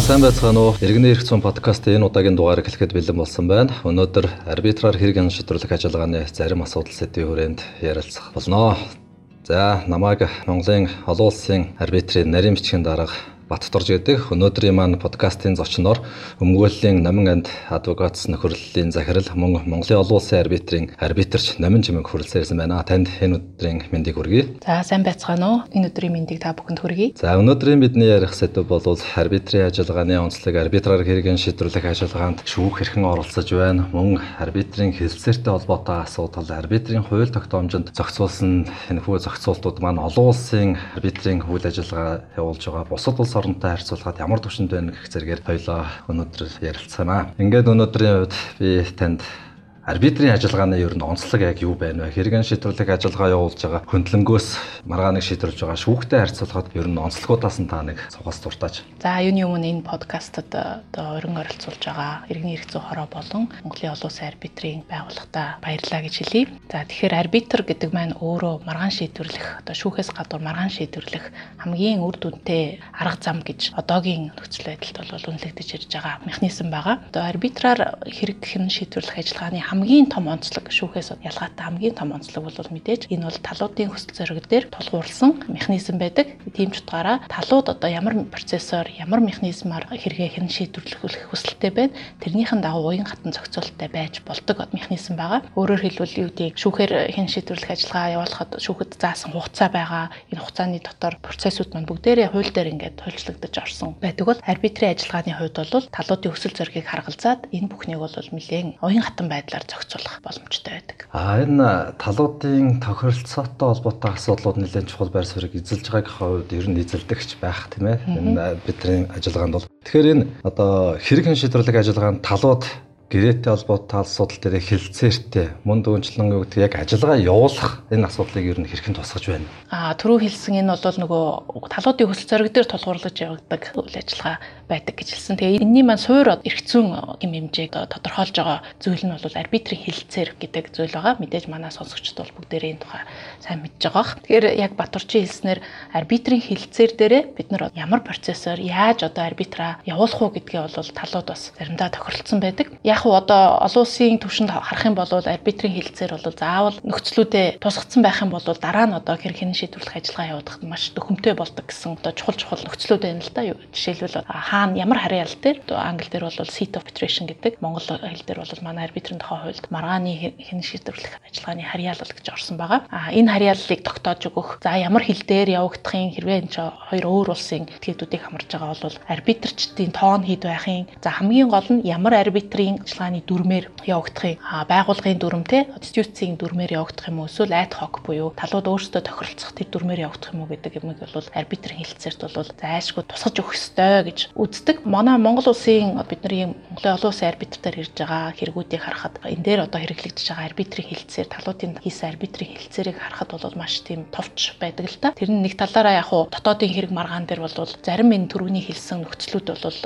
За сайн байцгаана уу. Иргэний эрх зүйн подкаст энэ удаагийн дугаарыг хэлэхэд бэлэн болсон байна. Өнөөдөр арбитраар хэрэг шийдвэрлэх ажиллагааны зарим асуудал сэдвийн хүрээнд ярилцах болно. За намайг Монголын олон улсын арбитрийн нарийн бичгийн дарга Баттурж гэдэг өнөөдрийн маань подкастын зочноор өмгөөллийн Номин анд адвокатс нөхөрлөлийн захирал мөн Монголын олон улсын арбитрийн арбитрч Номин Жимэг хүрэлцэн ирсэн байна. Танд энэ өдрийн мэндийг хүргэе. За сайн байцгаана уу? Энэ өдрийн мэндийг та бүхэнд хүргэе. За өнөөдрийн бидний ярих сэдв бол арбитрийн ажиллагааны онцлог арбитраар хэрэгэн шийдвэрлэх ажиллагаанд шүүх хэрхэн оролцож байна. Мөн арбитрийн хэлэлцээртэй холбоотой асуудал, арбитрийн хууль тогтоомжинд зохицуулсан энэхүү зохицуултууд маань олон улсын арбитрийн үйл ажиллагаа явуулж байгаа бусад улс орнтой харьцуулахад ямар төвшөнд байна гэх зэрэгээр хоёлоо өнөөдөр ярилцгаана. Ингээд өнөөдрийн үед би танд арбитрийн ажиллагааны ер нь онцлог яг юу байна вэ? Хэрэгэн шийдвэрлэх ажиллагаа явуулж байгаа хөндлөнгөөс маргааныг шийдвэрлэж байгаа шүүхтэй харьцуулахад ер нь онцлогудаас нь та нэг цугаас дуртаач. За юуны өмнө энэ подкастад одоо өрн оролцуулж байгаа иргэний эрх зүй хороо болон Монголын олон улсын арбитрийн байгууллагата баярлалаа гэж хэлье. За тэгэхээр арбитр гэдэг маань өөрөө маргаан шийдвэрлэх одоо шүүхээс гадуур маргаан шийдвэрлэх хамгийн үр дүнтэй арга зам гэж одоогийн нөхцөл байдалд бол үнэлэгдэж ирж байгаа механизм байгаа. Одоо арбитраар хэрэгхэн шийдвэрлэх ажиллагааны хамгийн том онцлог шүүхээс ялгаатай хамгийн том онцлог бол мэдээж энэ бол талуудын хүсэл зориг дээр тулгуурласан механизм байдаг. Тийм ч утгаараа талууд одоо ямар процессор, ямар механизмаар хэрэгээ хэн шийдвэрлэх хүсэлтэй байна. Тэрнийхэн дагуу уян хатан зохицуулттай байж болдог механизм байгаа. Өөрөөр хэлбэл юу гэдэг шүүхээр хэн шийдвэрлэх ажиллагаа явуулахад шүүхэд заасан хугацаа байгаа. Энэ хугацааны дотор процессууд маань бүгдээрээ хууль дээр ингээд хуульчлагдаж орсон байдаг бол арбитрийн ажиллагааны хувьд бол талуудын хүсэл зоригийг харгалзаад энэ бүхнийг бол нэлээд уян хатан байдлаар зохицуулах боломжтой байдаг. А энэ талуудын тохиролцоотой холбоотой асуудлууд нэлээд чухал байр суурийг эзэлж байгаагийн хувьд ер нь эзэлдэгч байх тийм ээ. Энэ бидний ажиллагаанд бол. Тэгэхээр энэ одоо хэрэг шийдвэрлэх ажиллагаанд талууд гэрээтэй холбоотой асуудал дээр хэлцээртэй мөн дүүнчлэн юу гэдэг яг ажиллагаа явуулах энэ асуудлыг ер нь хэрхэн тусгаж байна. Аа түрүү хэлсэн энэ бол нөгөө талуудын хөсөл зориг дээр тулгуурлаж явагддаг үйл ажиллагаа байдаг гэж хэлсэн. Тэгээ энэний маань суур эрх зүйн хэм хэмжээг тодорхойлж байгаа зүйл нь бол арбитрийн хэлцээр гэдэг зүйл байгаа. Мэдээж манай сонсогчд бол бүгдээрээ энэ тухай сайн мэдж байгаа бах. Тэгэхээр яг Батурчин хэлснээр арбитрийн хэлцээр дээрээ бид нар ямар процессор яаж одоо арбитра явуулах уу гэдгээ бол талууд бас заримдаа тохиролцсон байдаг. Яг уу одоо олон улсын түвшинд харах юм бол арбитрийн хэлэлцээр бол заавал нөхцлүүдэд тусгацсан байх юм бол дараа нь одоо хэр хэн шийдвэрлэх ажиллагаа явуудахад маш төхөмтэй болдог гэсэн одоо чухал чухал нөхцлүүд байна л да. Жишээлбэл хаана ямар харьяал дээр? Англи дээр бол seat of arbitration гэдэг. Монгол хэл дээр бол манай арбитрийн тухай хуульд маргааны хэн шийдвэрлэх ажиллагааны харьяал гэж орсон байгаа. А энэ харьяаллыг тогтоож өгөх за ямар хэл дээр явагдахын хэрвээ энэ ч хоёр өөр улсын этгээдүүдийг хамарж байгаа бол арбитрчдын тоон хэд байхын за хамгийн гол нь ямар арбитрийн ажиллагааны дүрмээр явагдахын байгуулгын дүрмтэй конституцийн дүрмээр явагдах юм уу? Эсвэл ad hoc буюу талууд өөрсдөө тохиролцох тэр дүрмээр явагдах юм уу гэдэг юмыг бол арбитрийн хэлэлцээрт бол зайлшгүй тусгаж өгөх ёстой гэж үздэг. Манай Монгол улсын бидний Монголын олон улсын арбитртаар ирж байгаа хэрэгүүдийг харахад энэ дээр одоо хэрэглэгдэж байгаа арбитрийн хэлэлцээр талуудын хийсэн арбитрийн хэлэлцээрийг харахад бол маш тийм товч байдаг л та. Тэр нь нэг талаараа яг хуу дотоодын хэрэг маргаан дээр бол зарим энэ төрөний хэлсэн нөхцлүүд бол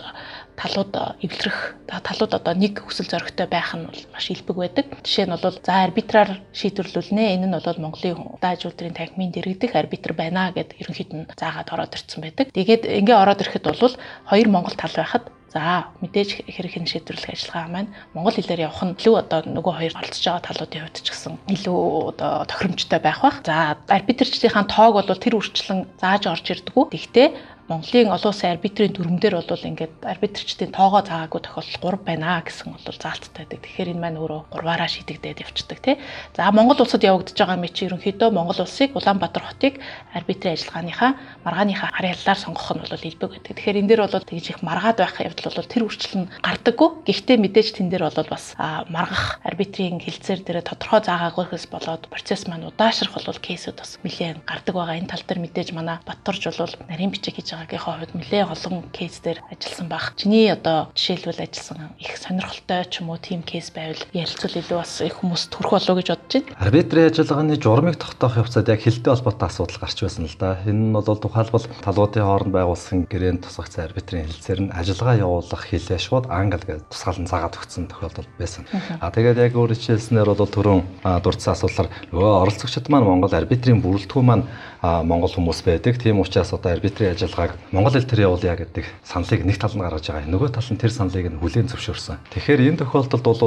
талууд эвлэрэх талууд одоо нэг хүсэл зоригтой байх нь бол маш илбэг байдаг. Жишээ нь бол за арбитраар шийдвэрлүүлнэ. Энэ нь бол Монголын дааж үйлдвэрийн танхимын дэргэдэх арбитр байна гэд ерөнхийд нь заагаад ороод ирсэн байдаг. Тэгээд ингээ ороод ирэхэд бол хоёр Монгол тал байхад За мэдээж хэрэг хэн шийдвэрлэх ажиллагаа маань монгол хэлээр явах нь илүү одоо нөгөө хоёр оролцож байгаа талуудын хувьд ч гэсэн илүү одоо тохиромжтой байх бах. За арбитрчдийн тоог бол тэр үрчлэн зааж орж ирдгүү. Гэхдээ Монголын олон улсын арбитрийн дүрмээр бол ингээд арбитрчдын тоогоо цаагаагүй тохиолдол 3 байна гэсэн бол заалттай байдаг. Тэгэхээр энэ маань өөрөө 3-аараа шийдэгдээд явцдаг тий. За Монгол улсад явагдаж байгаа мэт ерөнхийдөө Монгол улсыг Улаанбаатар хотыг арбитрийн ажиллагааныхаа маргааныхаа харьяалаар сонгох нь бол илбэг байдаг. Тэгэхээр энэ дээр бол тэгж их маргаад байх явдал бол тэр үрчлэн гардаггүй. Гэхдээ мэдээж тэн дээр бол бас маргах арбитрийн хилцээр дээр тодорхой заагаагүйхээс болоод процесс маань удаашрах бол кейсүүд бас нэлээд гардаг байгаа. Энэ тал дээр мэдээж манай Батторж бол нарийн бичиг хийж байгаагийнхаа хувьд нэлээд олон кейс дээр ажилласан баг. Чиний одоо жишээлбэл ажилласан их сонирхолтой ч юм уу тийм кейс байвал ярилцвал илүү бас их хүмүүс төрөх болов гэж бодож байна. Арбитрийн ажиллагааны журмыг тогтоох явцад яг хилтэй холбоотой асуудал гарч байсан л да. Энэ нь бол тухайлбал талуудын хооронд байгуулсан гэрээнд тусгацсан арбитрийн хэлэлцээр нь ажиллагаа явуулах хилээ шууд англ гэж тусгаалan заагаад өгсөн тохиолдол байсан. А тэгээд яг өөр хичээлснээр бол түрүүн дурдсан асуудлаар нөгөө оролцогчид маань Монгол арбитрийн бүрэлдэхүүн маань Монгол хүмүүс байдаг. Тийм учраас одоо арбитрийн ажиллагаа ажиллагааг Монгол хэл дээр явуулъя гэдэг саналыг нэг тал нь гаргаж байгаа. Нөгөө тал нь тэр саналыг нь хүлээн зөвшөөрсөн. Тэгэхээр энэ тохиолдолд бол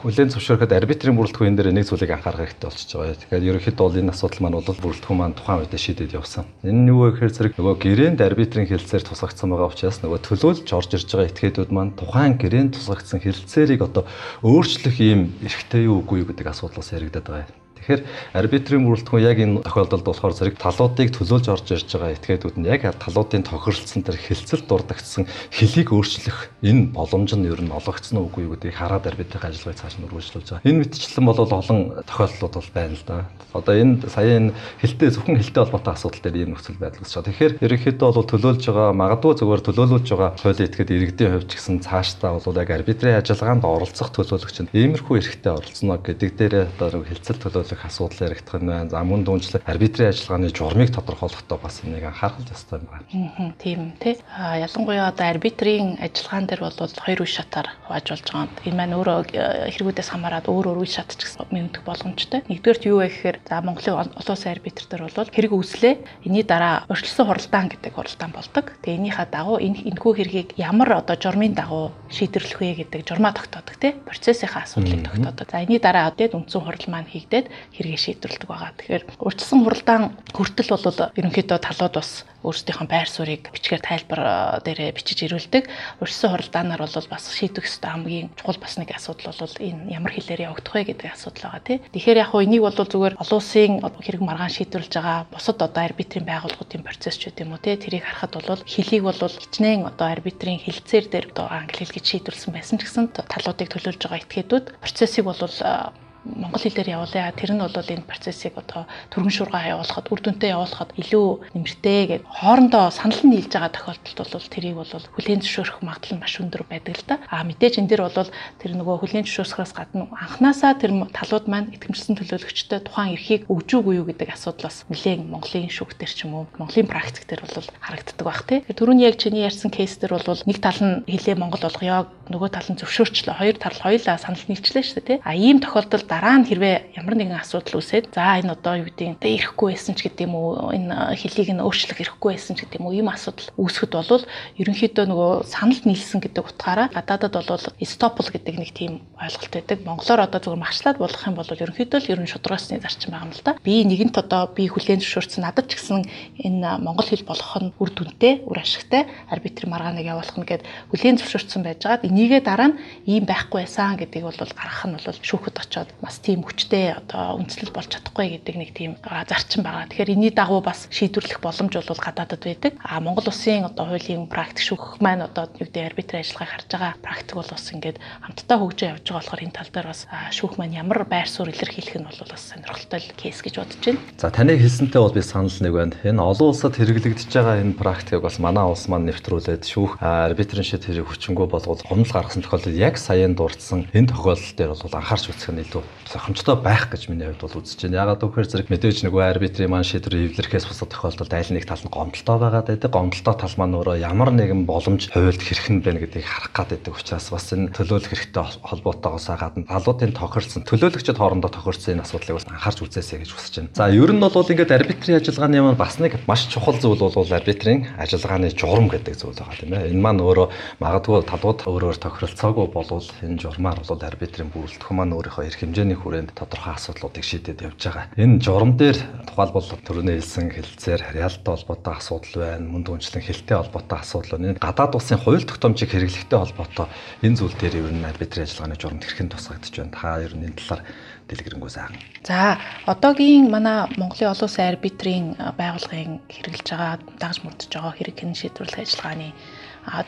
хүлээн зөвшөөрөхөд арбитрийн бүрэлдэхүүн дээр нэг зүйлийг анхаарах хэрэгтэй болчихж байгаа. Тэгэхээр ерөнхийдөө бол энэ асуудал маань бол бүрэлдэхүүн маань тухайн үед шийдэд явсан. Энэ нь юу вэ гэхээр зэрэг нөгөө гэрээнд арбитрийн хэлцээр тусгагдсан байгаа учраас нөгөө төлөөлж орж ирж байгаа этгээдүүд маань тухайн гэрээнд тусгагдсан хэлцээрийг одоо өөрчлөх ийм эрхтэй юу үгүй юу гэдэг асуудлаас яригадаад байгаа. Тэгэхээр арбитрийн бүрэлдэхүүн яг энэ тохиолдолд болохоор зэрэг талуудыг төлөөлж орж ирж байгаа этгээдүүд нь яг талуудын тохиролцсон тэр хилцэл дурдгдсан хэлийг өөрчлөх энэ боломж нь ер нь олгогдсон уу үгүй юу гэдгийг хараад арбитрийн ажиллагааг цааш нь үргэлжлүүлж байгаа. Энэ мэтчлэн бол олон тохиолдлууд бол байна л да. Одоо энэ сая энэ хэлтэй зөвхөн хэлтэй холбоотой асуудал дээр ийм нөхцөл байдал байгаа. Тэгэхээр ерөнхийдөө бол төлөөлж байгаа магадгүй зөвөр төлөөлүүлж байгаа хуулийн этгээд иргэдийн хувьд ч гэсэн цаашдаа бол яг арбитрийн ажиллагаанд оролцох төлөөлөгч нь иймэрхүү эрхтэй оролцоно гэдэг дээр одоо хилцэл төлөөлөл төлөөлөх асуудал яригдах нь байна. За мөн дүүнчлэг арбитрийн ажиллагааны журмыг тодорхойлохдоо бас энийг анхаарах ёстой байна. Аа тийм тий. А ялангуяа одоо арбитрийн ажиллагаан дээр бол хоёр үе шатаар хувааж болж байгаа. Энэ маань өөрөө э, хэрэгүүдээс хамаарат өөр өөр үе шат ч гэсэн мэдэх боломжтой. Нэгдүгээрт юу вэ гэхээр за Монголын олон улсын арбитр дээр бол хэрэг үүслээ. Эний дараа өршлсөн хуралдаан гэдэг хуралдаан болдог. Тэгээ энийхээ дагуу энэ энэхүү хэргийг ямар одоо журмын дагуу шийдэрлэх вэ гэдэг журмаа тогтоодог тий. Процессынхаа асуудлыг тогтоодог. За энэний дараа одоо үндсэн хурал маань хийгдээд хэрэгээ шийдвэрлэдэг байгаа. Тэгэхээр урьдчилан хуралдаан хүртэл бол ерөнхийдөө талууд бас өөрсдийнхөө байр суурийг бичгээр тайлбар э, дээрээ бичиж ирүүлдэг. Урьдчилан хуралдаанаар бол бас шийдвэх ёстой хамгийн чухал бас нэг асуудал бол энэ ямар хэлээр явагдах вэ гэдэг асуудал байгаа тий. Тэгэхээр яг хөө энийг бол зүгээр олон улсын хэрэг маргаан шийдвэрлэж байгаа бусад одоо арбитрийн байгууллагуудын процесс ч гэдэг юм уу тий. Тэрийг харахад бол хэлийг бол хичнээн одоо арбитрийн хэлцээр дээр одоо англи хэл гэж шийдвэрлсэн байсан ч гэсэн талуудыг төлөөлж байгаа этгээдүүд процессыг бол э, монгол хэлээр явуулъя. Тэр нь бол энэ процессыг одоо түргэн шуурга явуулахад үр дүнтэй явуулахад илүү нэмэртэй гэж хоорондоо санал нь нийлж байгаа тохиолдолд бол тэрийг бол хүлээн зөвшөөрөх магадлал нь маш өндөр байдаг л да. А мэдээж энэ дэр бол тэр нөгөө хүлээн зөвшөөрөхөөс гадна анханасаа тэр талууд маань итгэмжсэн төлөөлөгчдөд тухайн эрхийг өгж үгүй юу гэдэг асуудлаас нэлээд Монголын шүүхтэр ч юм уу Монголын практик дээр бол харагддаг бах тий. Түрүүний яг чиний ярьсан кейс дээр бол нэг тал нь хэлээ Монгол болгоё нөгөө тал нь зөвшөөрчлөө хоёр тал хоёулаа санал нийлчлээ шүү дээ тий. А ийм тохиолдолд дараа нь хэрвээ ямар нэгэн асуудал үүсээд за энэ одоо юу гэдэг нь ирэхгүй байсан ч гэдэг юм уу энэ хэлийг нь өөрчлөх ирэхгүй байсан ч гэдэг юм уу ийм асуудал үүсэхэд бол ерөнхийдөө нөгөө санал нийлсэн гэдэг утгаараа гадаадад бол стопл гэдэг нэг тийм ойлголт байдаг. Монголоор одоо зөвхөн магшлаад болох юм бол ерөнхийдөө л ерөн шударгаасны зарчим байгаа юм л да. Би нэгэнт одоо би хүлээн зөвшөөрсөн надад ч гэсэн энэ монгол хэл болох нь үр дүнтэй, үр ашигтай арбитр маргааныг явуулах нь гэд хүлээн зөвшөөрсөн байжгаад энийгээ дараа нь ийм байхгүй байсан гэдгийг бол гаргах нь бол шүүхэд очоод бас тийм хүчтэй одоо үндэслэл болж чадахгүй гэдэг нэг тийм зарчим байгаа. Тэгэхээр энэний дагуу бас шийдвэрлэх боломж бол гадаадад байдаг. А Монгол улсын одоо хуулийн практик шүүх маань одоо юу гэдэг арбитр ажиллагааг харж байгаа практик бол бас ингээд хамтдаа хөгжөө явж байгаа болохоор энэ тал дээр бас шүүх маань ямар байр суурь илэрхийлэх нь бол бас сонирхолтой кейс гэж бодож байна. За таны хэлсэнтэй бол би санал нэг байна. Энэ олон улсад хэрэглэгдэж байгаа энэ практикийг бас манай улс маань нэвтрүүлээд шүүх арбитрын шийд хэрэг хүчингү болгоод гомдол гаргасан тохиолдолд яг саяын дурдсан энэ тохиолдол дээр бол анхаарч үзэх нь илүү зохимжтой байх гэж миний хувьд бол үзэж байна. Ягаад гэвэл зэрэг мэдээж нөгөө арбитрийн маань шийдвэр эвлэрхээс бусад тохиолдолд айл нэг тал нь гомдолтой байгаад байдаг. Гомдолтой тал маань өөрөө ямар нэгэн боломж хувьд хэрхэн байна гэдгийг харах гад байдаг учраас бас энэ төлөөлөх хэрэгтэй холбоотойгоос гадна талуудын тохирсон төлөөлөгчд хоорондоо тохирсон энэ асуудлыг бас анхаарч үзээсэй гэж хүсэж байна. За ер нь бол ингээд арбитрийн ажиллагааны маань бас нэг маш чухал зүйл бол арбитрийн ажиллагааны журам гэдэг зүйл байгаа тийм ээ. Энэ маань өөрөө магадгүй талууд өөрөөр тохиролцоогүй болвол энэ журмаар бол арбитрийн бүрэлдэхүүн маань өөрийнхөө эрх хэмжээний хүрээнд тодорхой асуудлуудыг шийдээд явж байгаа. Энэ журам дээр тухайлбал төрөний хэлсэн хэлцээр реалтай холбоотой асуудал байна. Мөн дүнчлэн хэлтэй холбоотой асуудал байна. Гадаад улсын хууль тогтоомжийг хэрэглэхтэй холбоотой энэ зүйл дээр ер нь арбитрийн ажиллагааны журамд хэрхэн тусгагдж байна. Та ер нь энэ талаар дэлгэрэнгүй сайхан. За одоогийн манай Монголын олон улсын арбитрийн байгууллагын хэрэгжилж байгаа дагаж мөрдөж байгаа хэрэг хэн шийдвэрлэх ажиллагааны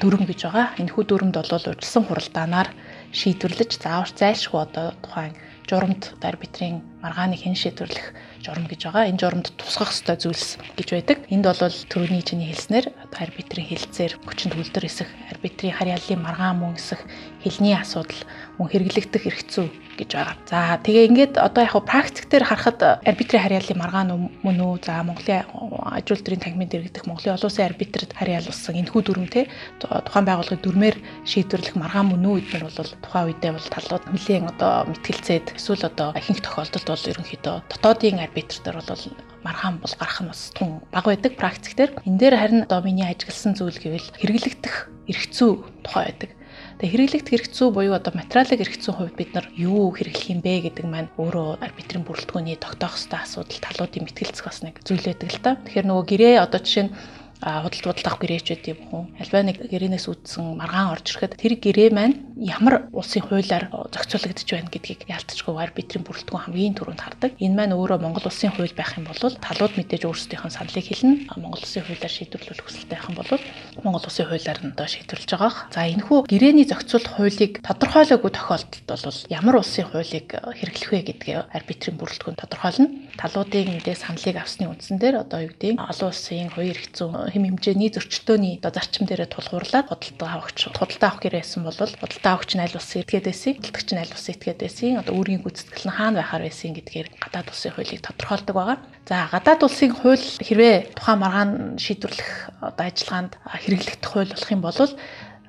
дүрм гэж байгаа. Энэхүү дүрмд бол урьдчилан хуралдаанаар шийдвэрлэж заавар зайлшгүй одоо тухайн журамд арбитрийн маргааны хэн шийдвэрлэх журам гэж байгаа. Энэ журамд тусгах ёстой зүйлс гэж байдаг. Энд бол төрөний чиний хэлснээр арбитрийн хэлцээр хүчин төгөлдөр эсэх, арбитрийн харьяаллын маргаан мөн эсэх хэлний асуудал, мөн хэрэглэгдэх хэрэгцүү гэж байгаа. За тэгээ ингээд одоо яг практик дээр харахад арбитрийн харьяаллын маргаан мөн үү? За Монголын аж үйлдвэрийн тагмын дэргэдэх Монголын олон улсын арбитрид харьяалсан энэхүү дүрм те тухайн байгууллагын дүрмээр шийдвэрлэх маргаан мөн үү гэдгээр бол тухайн үедээ бол талууд нэлээд одоо мэтгэлцээд эсвэл одоо ихэнх тохиолдолд бол ерөнхийдөө дотоодын арбитртер бол маргаан бол гарах нь бас тун баг байдаг практик дээр. Энэ дээр харин одоо миний ажигласан зүйл гэвэл хэрэглэгдэх эрхцүү тухай байдаг. Тэгээ хэрэглэгдэх хэрэгцүү буюу одоо материалын хэрэгцүү хувьд бид нар юу хэрэглэх юм бэ гэдэг маань өөрөө арбитрийн бүрэлдэхүүний тогтоох ёстой асуудал талуудын мэтгэлцэх бас нэг зүйл байдаг л та. Тэгэхээр нөгөө гэрээ одоо жишээ нь худалд худалд авах гэрээчүүд юм уу альва нэг гэрээнээс үүдсэн маргаан орж ирэхэд тэр гэрээ маань ямар улсын хуулиар зохицуулагдж байна гэдгийг яалтчгүй арбитрийн бүрэлдэхүүн хамгийн түрүүнд хардаг. Энэ маань өөрөө Монгол улсын хууль байх юм бол талууд мэдээж өөрсдийнх нь саналыг хэлнэ. Монгол улсын хуулиар шийдвэрлэх хүсэлтэй байх юм бол Монгол улсын хуулиар нь одоо шийдвэрлэж байгаа. За энэхүү гэрээний зохицуулах хуулийг тодорхойлоогүй тохиолдолд бол ямар улсын хуулийг хэрэглэх вэ гэдгээ арбитрийн бүрэлдэхүүн тодорхойлно. Талуудын мэдээ саналыг авсны үндсэн дээр одоо юу гэдэг олон улсын хоёр хэцүү хэм хэмжээний зөрчилдөөний одоо зарчим дээрээ тулгуурлаад худалдаа авахч худалдаа авах гэрээсэн бол худалдаа авахч нь аль улсын этгээд байсан, худалдагч нь аль улсын этгээд байсан, одоо үүргийн гүйцэтгэл нь хаана байхаар байсан гэдгээр гадаад улсын хуулийг тодорхойлдог байгаа. За гадаад улсын хууль хэрвээ тухайн маргаан шийдвэрлэх одоо ажиллагаанд хэрэглэгдэх хууль болох юм бол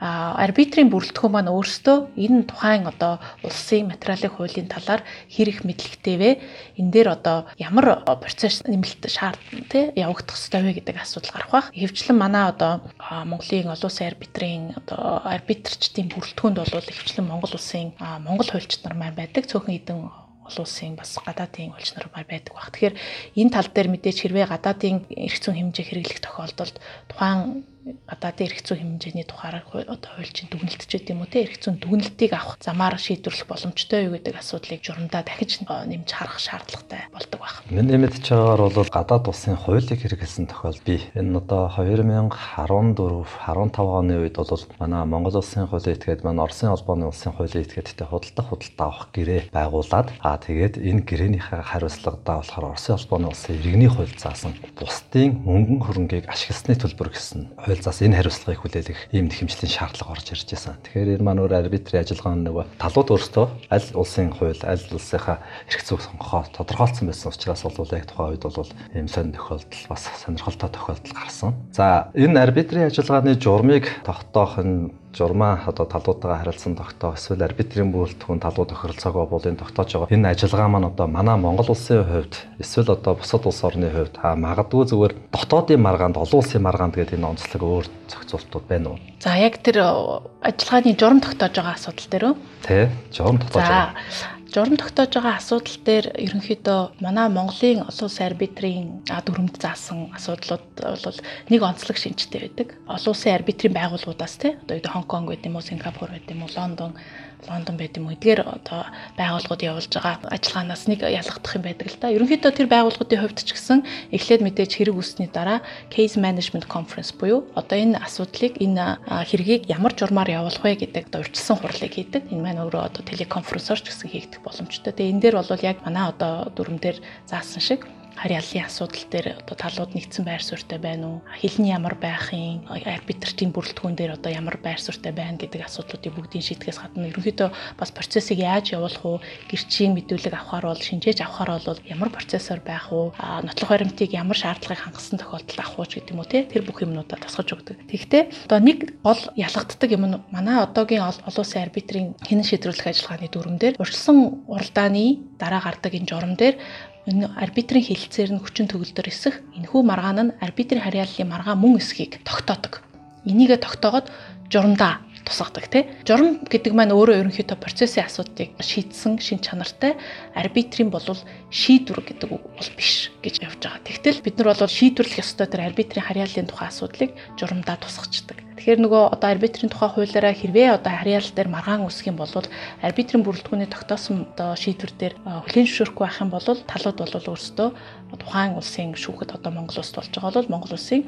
арбитрийн бүрэлдэхүүн маань өөрсдөө энэ тухайн одоо улсын материалын хуулийн талаар хэрэг мэдлэгтэй вэ? Энэ дээр одоо ямар процесс нэмэлт шаардсан тий явагдах ёстой вэ гэдэг асуудал гарах бах. Хэвчлэн манай одоо Монголын олон улсын арбитрийн одоо арбитрчдын бүрэлдэхүүнд бол хэвчлэн Монгол улсын Монгол хуульчид нар маань байдаг. Цөөхөн хэдэн олон улсын бас гадаадын улс нар байдаг баг. Тэгэхээр энэ тал дээр мэдээж хэрвээ гадаадын эрх зүйн хэмжээ хэрэглэх тохиолдолд тухайн гадаадын эрх зүйн хэмжээний тухаараа одоо хуульчин дүгнэлтчихэд юм уу те эрх зүйн дүгнэлтийг авах замаар шийдвэрлэх боломжтой юу гэдэг асуудлыг журамдаа дахиж нэмж харах шаардлагатай болдог баг. Миний мэдж байгаагаар бол гадаад улсын хуулийг хэрэгэлсэн тохиолдол би энэ одоо 2014 15 оны үед бол манай Монгол улсын хуулийн этгээд манай Оросын холбооны улсын хуулийн этгээдтэй худалдах худалдаа авах гэрээ байгуулад аа тэгээд энэ гэрээнийхээ хариуцлагадаа болохоор Оросын холбооны улсын иргэний хууль заасан бусдын мөнгөн хөрөнгийг ашигласны төлбөр гэсэн хуульцаас энэ хариуцлагыг хүлээлгэх ийм нэхэмжлийн шаардлага орж ирж байсан. Тэгэхээр энэ маань өөр арбитрийн ажиллагааны нөгөө талууд өөрсдөө аль улсын хууль, аль улсынхаа эрх зүйг сонгохоо тодорхойлсон байсан учраас бол яг тухайн үед бол ийм сонир тохиолдол бас сонирхолтой тохиолдол гарсан. За энэ арбитрийн ажиллагааны журмыг тогтоох нь журмаа одоо талуудтайгаа харилцсан тогтоох эсвэл арбитрийн бүрэлдэхүүн талууд тохиролцоогоо энэ тогтоож байгаа. Энэ ажиллагаа маань одоо манай Монгол улсын хувьд эсвэл одоо бусад улс орны хувьд а магадгүй зүгээр дотоодын маргаанд олон улсын маргаанд гэдэг энэ онцлог өөр зохицуултууд байна уу? За яг тэр ажиллагааны журам тогтоож байгаа асуудал дээр үү? Тэ, журам тогтоож байгаа журам тогтоож байгаа асуудал дээр ерөнхийдөө манай Монголын олон улсын арбитрийн дүрмд заасан асуудлууд бол нэг онцлог шинжтэй байдаг. Олон улсын арбитрийн байгууллагуудаас тий одоо Хонконг гэдэг юм уу, Сингапур гэдэг юм уу, Лондон Лондон байд юм уу эдгээр одоо байгууллагууд явуулж байгаа ажиллагаанаас нэг ялгагдах юм байдаг л да. Ерөнхийдөө тэр байгууллагуудын хувьд ч гэсэн эхлээд мэдээж хэрэг үүссний дараа case management conference буюу одоо энэ асуудлыг энэ хэргийг ямар журмаар явуулах вэ гэдэг одоо урьдчилсан хурлыг хийдэг. Энэ маань өөрөө одоо телеконференсоор ч гэсэн хийгдэх боломжтой. Тэгээ энэ дээр бол яг манай одоо дүрм дээр заасан шиг харьяаллын асуудал дээр одоо талууд нэгдсэн байр суурьтай байна уу? Хэлний ямар байхын, арбитртийн бүрэлдэхүүн дээр одоо ямар байр суурьтай байна гэдэг асуудлуудыг бүгдийг шийдгээс гадна ерөнхийдөө бас процессыг яаж явуулах уу? Гэрчийн мэдүүлэг авахар бол шинжээж авахар бол ямар процессор байх уу? Нотлох баримтыг ямар шаардлагыг хангасан тохиолдолд авах уу гэдэг юм уу те? Тэр бүх юмнуудаа тасгаж өгдөг. Тэгэхдээ одоо нэг гол ялгагддаг юм нь манай одоогийн олон улсын арбитрийн хинэн шийдвэрлэх ажиллагааны дүрм дээр урьдчилан уралдааны дараа гардаг энэ журам дээр энэ арбитрийн хэлэлцээр нь хүчин төгөлдөр эсэх энэхүү маргаан нь арбитрийн харьяаллын маргаан мөн эсхийг тогтоодог. Энийгээ тогтоогод журамдаа тусгадаг тий. Журам гэдэг маань өөрөө ерөнхийдөө процессын асуудлыг шийдсэн шин чанартай арбитрийн болвол шийдвэр гэдэг үг бол биш гэж явж байгаа. Тэгтэл бид нар бол шийдвэрлэх ёстой тэр арбитрийн харьяаллын тухай асуудлыг журамдаа тусгачдаг. Тэгэхээр нөгөө одоо арбитрийн тухай хуулиараа хэрвээ одоо харьяал дээр маргаан үсэх юм бол арбитрийн бүрэлдэхүүний тогтоосон одоо шийдвэр дээр хүлээн зөвшөөрөхгүй байх юм бол талууд бол өөрсдөө тухайн улсын шүүхэд одоо Монгол улсд болж байгаа бол Монгол улсын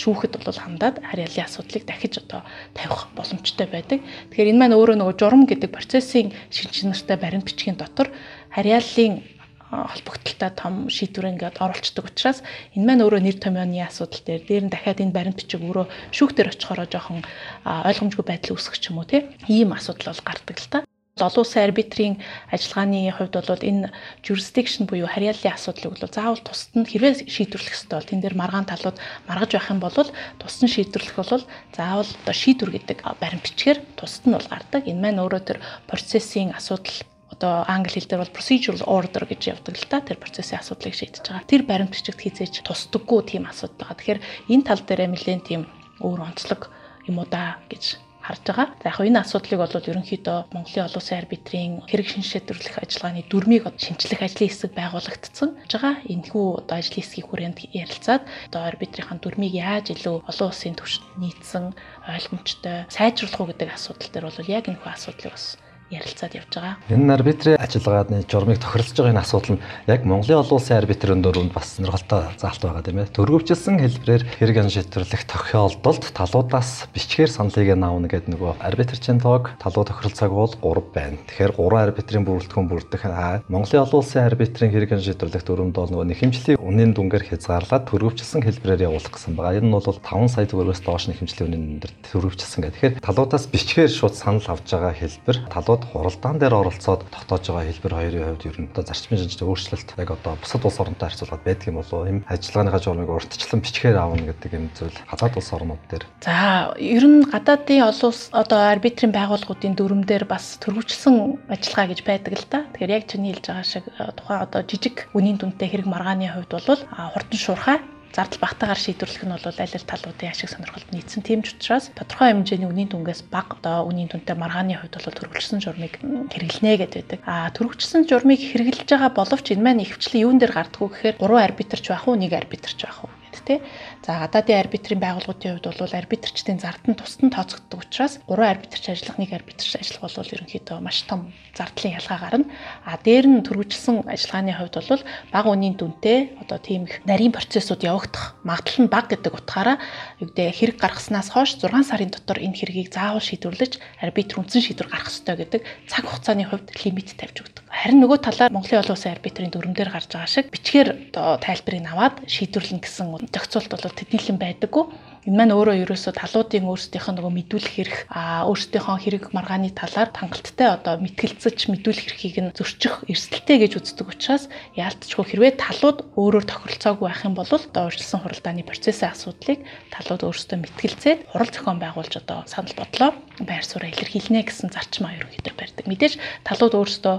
шүүхэд бол хандаад харьяалын асуудлыг дахиж одоо тавих боломжтой байдаг. Тэгэхээр энэ маань өөрөө нөгөө журам гэдэг процессын шинж чанартай баримт бичгийн дотор харьяалын холбогдолтой том шийдвэр ингээд оруулцдаг учраас энэ маань өөрөө нэр томьёоны асуудал дээр дээр нь дахиад энэ баримт бичиг өөрөө шүүхтэр очихороо жоохон ойлгомжгүй байдал үүсгэх ч юм уу тийм ийм асуудал бол гардаг л та олон улсын арбитрийн ажиллагааны хувьд бол энэ jurisdiction буюу харьяаллын асуудлыг бол заавал тусад нь хэрвээ шийдвэрлэх ёстой бол тэн дээр маргаан талууд маргаж байх юм бол тусад нь шийдвэрлэх бол заавал одоо шийдвэр гэдэг баримт бичгээр тусад нь бол гардаг. Энэ маань өөрөө тэр процессын асуудал одоо англи хэл дээр бол procedural order гэж явдаг л та тэр процессын асуудлыг шийдэж байгаа. Тэр баримт бичигт хизээж тусдаггүй тийм асуудал байгаа. Тэгэхээр энэ тал дээр нэлээд тийм өөр онцлог юм уу да гэж харж байгаа. За яг энэ асуудлыг бол ерөнхийдөө Монголын олон улсын арбитрийн хэрэг шинжлэх ажиллагааны дүрмийг шинжлэх ажлын хэсэг байгуулагдсан байгаа. Энэхүү одоо ажлын хэсгийн хүрээнд ярилцаад одоо арбитрийн дүрмийг яаж илүү олон улсын түвшинд нийцсэн ойлгомжтой сайжруулах уу гэдэг асуудал дээр бол яг энэхүү асуудлыг бас ярилцаад явж байгаа. Энэ арбитрийн ажиллагааны журмыг тохиролцож байгаа энэ асуудал нь яг Монголын олон улсын арбитрын дөрөнд бас сонирхолтой заалт байгаа тийм ээ. Төрөвчлсөн хэлбэрээр хэрэг ан шийдвэрлэх тохиолдолд талуудаас бичгээр саналыг авна гэдэг нөгөө арбитрчин лог талуу тохиролцоог бол 3 байна. Тэгэхээр 3 арбитрийн бүрэлдэхүүн бүрдэх Монголын олон улсын арбитрийн хэрэг ан шийдвэрлэх дөрөнд бол нөгөө нэхэмжлийн үнийн дүнгээр хязгаарлаад төрөвчлсөн хэлбэрээр явуулах гэсэн байгаа. Энэ нь бол 5 сая төгрөгөөс доош нэхэмжлийн үнийн дээр төрөвчлсөн гэх. Тэгэхээр талуудаас бичгээр шууд санал авч байгаа хэлбэр талууд оролцоод хуралдаан дээр оролцоод тогтоож байгаа хэлбэр хоёрын хувьд ер нь одоо зарчмын шинжилгээ өөрчлөлт яг одоо бусад улс оронтой харьцуулаад байдаг юм болов? Им ажиллагааныхаа журмыг урьдчилан бичгээр аавна гэдэг юм зүйл гадаад улс орнууд дээр. За ер нь гадаадын олон улс одоо арбитрийн байгууллагуудын дүрм дээр бас төрөвчлсөн ажиллагаа гэж байдаг л да. Тэгэхээр яг чиний хэлж байгаа шиг тухайн одоо жижиг үнийн дүнтэй хэрэг маргааны хувьд бол хурдан шуурхай зардал багтаагаар шийдвэрлэх нь бол аль аль талуудын ашиг сонирхолд нийцсэн. Тийм ч учраас тодорхой хэмжээний үнийн дүнгээс бага одоо үнийн дүнтэй маргааны хувьд бол төрөлжсөн журмыг хэрэглэнэ гэдэг. А төрөлжсөн журмыг хэрэглэж байгаа боловч энэ маань ихвчлэн юун дээр гардггүй гэхээр 3 арбитрч байх уу, 1 арбитрч байх уу гэд тэ. За гадаадын арбитрийн байгууллагуудын хувьд бол арбитрчдын зард нь тусад нь тооцогддог учраас 3 арбитрч ажиллах, 1 арбитрч ажиллах бол ерөнхийдөө маш том зардлын ялгаа гарна. А дээр нь төрөвчлсөн ажиллагааны хувьд бол бага үнийн дүнтэй одоо тийм их нарийн процессыг явагдах магадлал нь бага гэдэг утгаараа юу гэдэг хэрэг гаргаснаас хойш 6 сарын дотор энэ хэргийг заавал шийдвэрлэж арбитр үндсэн шийдвэр гаргах ёстой гэдэг цаг хугацааны хувьд лимит тавьж өгдөг. Харин нөгөө талаар Монголын олон улсын арбитрийн дүрмээр гарч байгаа шиг бичгээр тайлбарыг аваад шийдвэрлэнэ гэсэн зохицуулт бол тэднийхэн байдаггүй. Энэ маань өөрөө ерөөсөө талуудын өөрсдийнх нь нөгөө мэдүүлэх хэрэг а өөрсдийнхөө хэрэг маргааны талаар хангалттай одоо мэтгэлцэж мэдүүлэх эрхийг нь зөрчих эрсдэлтэй гэж үздэг учраас яалтчгүй хэрвээ талууд өөрөөр тохиролцоогүй байх юм бол одоо урьдчилсан хуралдааны процессын асуудлыг талууд өөрсдөө мэтгэлцээд хурал зохион байгуулж одоо санал бодлоо байр сууриа илэрхийлнэ гэсэн зарчим аюулгүй байдаг. Мэдээж талууд өөрсдөө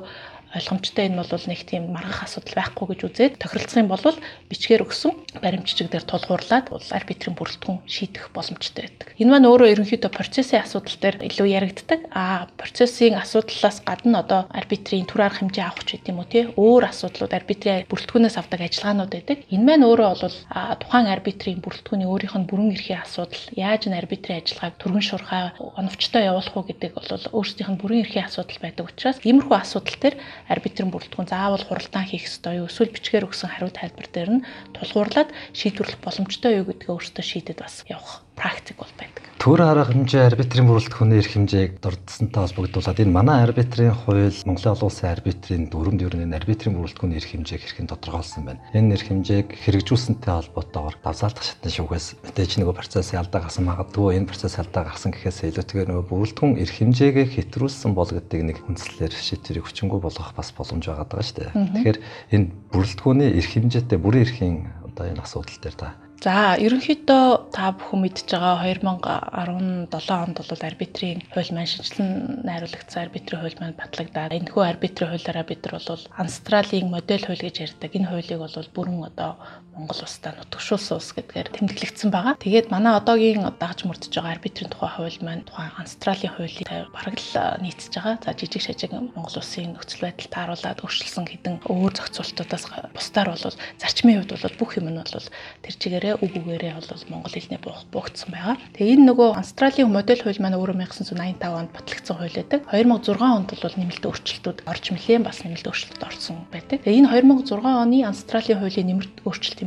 ойлгомжтой энэ бол нэг тийм маргах асуудал байхгүй гэж үзээд тохиролцох юм бол бичгээр өгсөн баримт жижиг дээр тулгуурлаад арбитрийн бүрэлдэхүүн шийдэх боломжтой байдаг. Энэ маань өөрөө ерөнхийдөө процессын асуудал дээр илүү яригддаг. А процессын асуудлаас гадна одоо арбитрийн түр арга хэмжээ авах ч гэдэм үү те өөр асуудлууд арбитрийн бүрэлдэхүүнээс авдаг ажиллагаанууд байдаг. Энэ маань өөрөө бол тухайн арбитрийн бүрэлдэхүүний өөрийнх нь бүрэн эрхийн асуудал яаж н арбитрийн ажиллагааг түргэн шуурхай оновчтой явуулах уу гэдэг бол өөрсдийнх нь бүрэн эрхийн асуудал байдаг учраас иймэрхүү асуудал төр арбитрийн бүрэлдэхүүн заавал хуралдаан хийх ёстой юу? Эсвэл бичгээр өгсөн хариу тайлбар дээр нь тулгуурлаад шийдвэрлэх боломжтой юу гэдгээ өөртөө шийдэд бас явах практик бол байдаг. Төр арга хэмжээ арбитрийн бүрэлдэхүүний эрх хэмжээг дурдсантай холбогдуулаад энэ манай арбитрийн хууль Монголын олон улсын арбитрийн дүрмд ер нь арбитрийн бүрэлдэхүүний эрх хэмжээг хэрхэн тодорхойлсон байна. Энэ эрх хэмжээг хэрэгжүүлсэнтэй холбоотойгоор давзаалтах шатны шүүхээс мэдээж нөгөө процессын алдаа гарсан магадгүй энэ процесс алдаа гарсан гэхээс илүүтэйгээр нөгөө бүрэлдэхүүн эрх хэмжээгээ хэтрүүлсэн бол гэдэг нэг үндслээр шийдвэрийг хүчингү болгох бас боломж байгаа даа шүү дээ. Тэгэхээр энэ бүрэлдэхүүний эрх хэмжээтэй бүрэн эрхийн одоо энэ асуудал дээр та За ерөнхийдөө та бүхэн мэдж байгаа 2017 онд бол арбитрийн хууль маань шинжилэн найруулагдсан арбитрийн хууль маань батлагдаад энэхүү арбитрийн хуулиараа бид нар бол Австралийн модель хууль гэж ярьдаг. Энэ хуулийг бол бүрэн одоо Монгол улстай нутагшуулсан улс гэдгээр тэмдэглэгдсэн байгаа. Тэгээд манай одоогийн дагж мөрдөж байгаа арбитрийн тухай хууль маань тухайн Австралийн хуулийг бараг л нийцэж байгаа. За жижиг шажиг Монгол улсын нөхцөл байдал тааруулаад өөрчилсөн хэдэн өөр зохицуултуудаас бусдаар бол зарчмын хувьд бол бүх юм нь бол тэр чигээрээ үг үгээрээ бол монгол хэлний буухцсан байгаа. Тэгээ энэ нөгөө Австралийн модель хууль маань өөрөө 1985 онд батлагдсан хууль байдаг. 2006 онд бол нэмэлт өөрчлөлтүүд орж мөлий бас нэмэлт өөрчлөлт орсон байдаг. Тэгээ энэ 2006 оны Австралийн хуулийн нэмэлт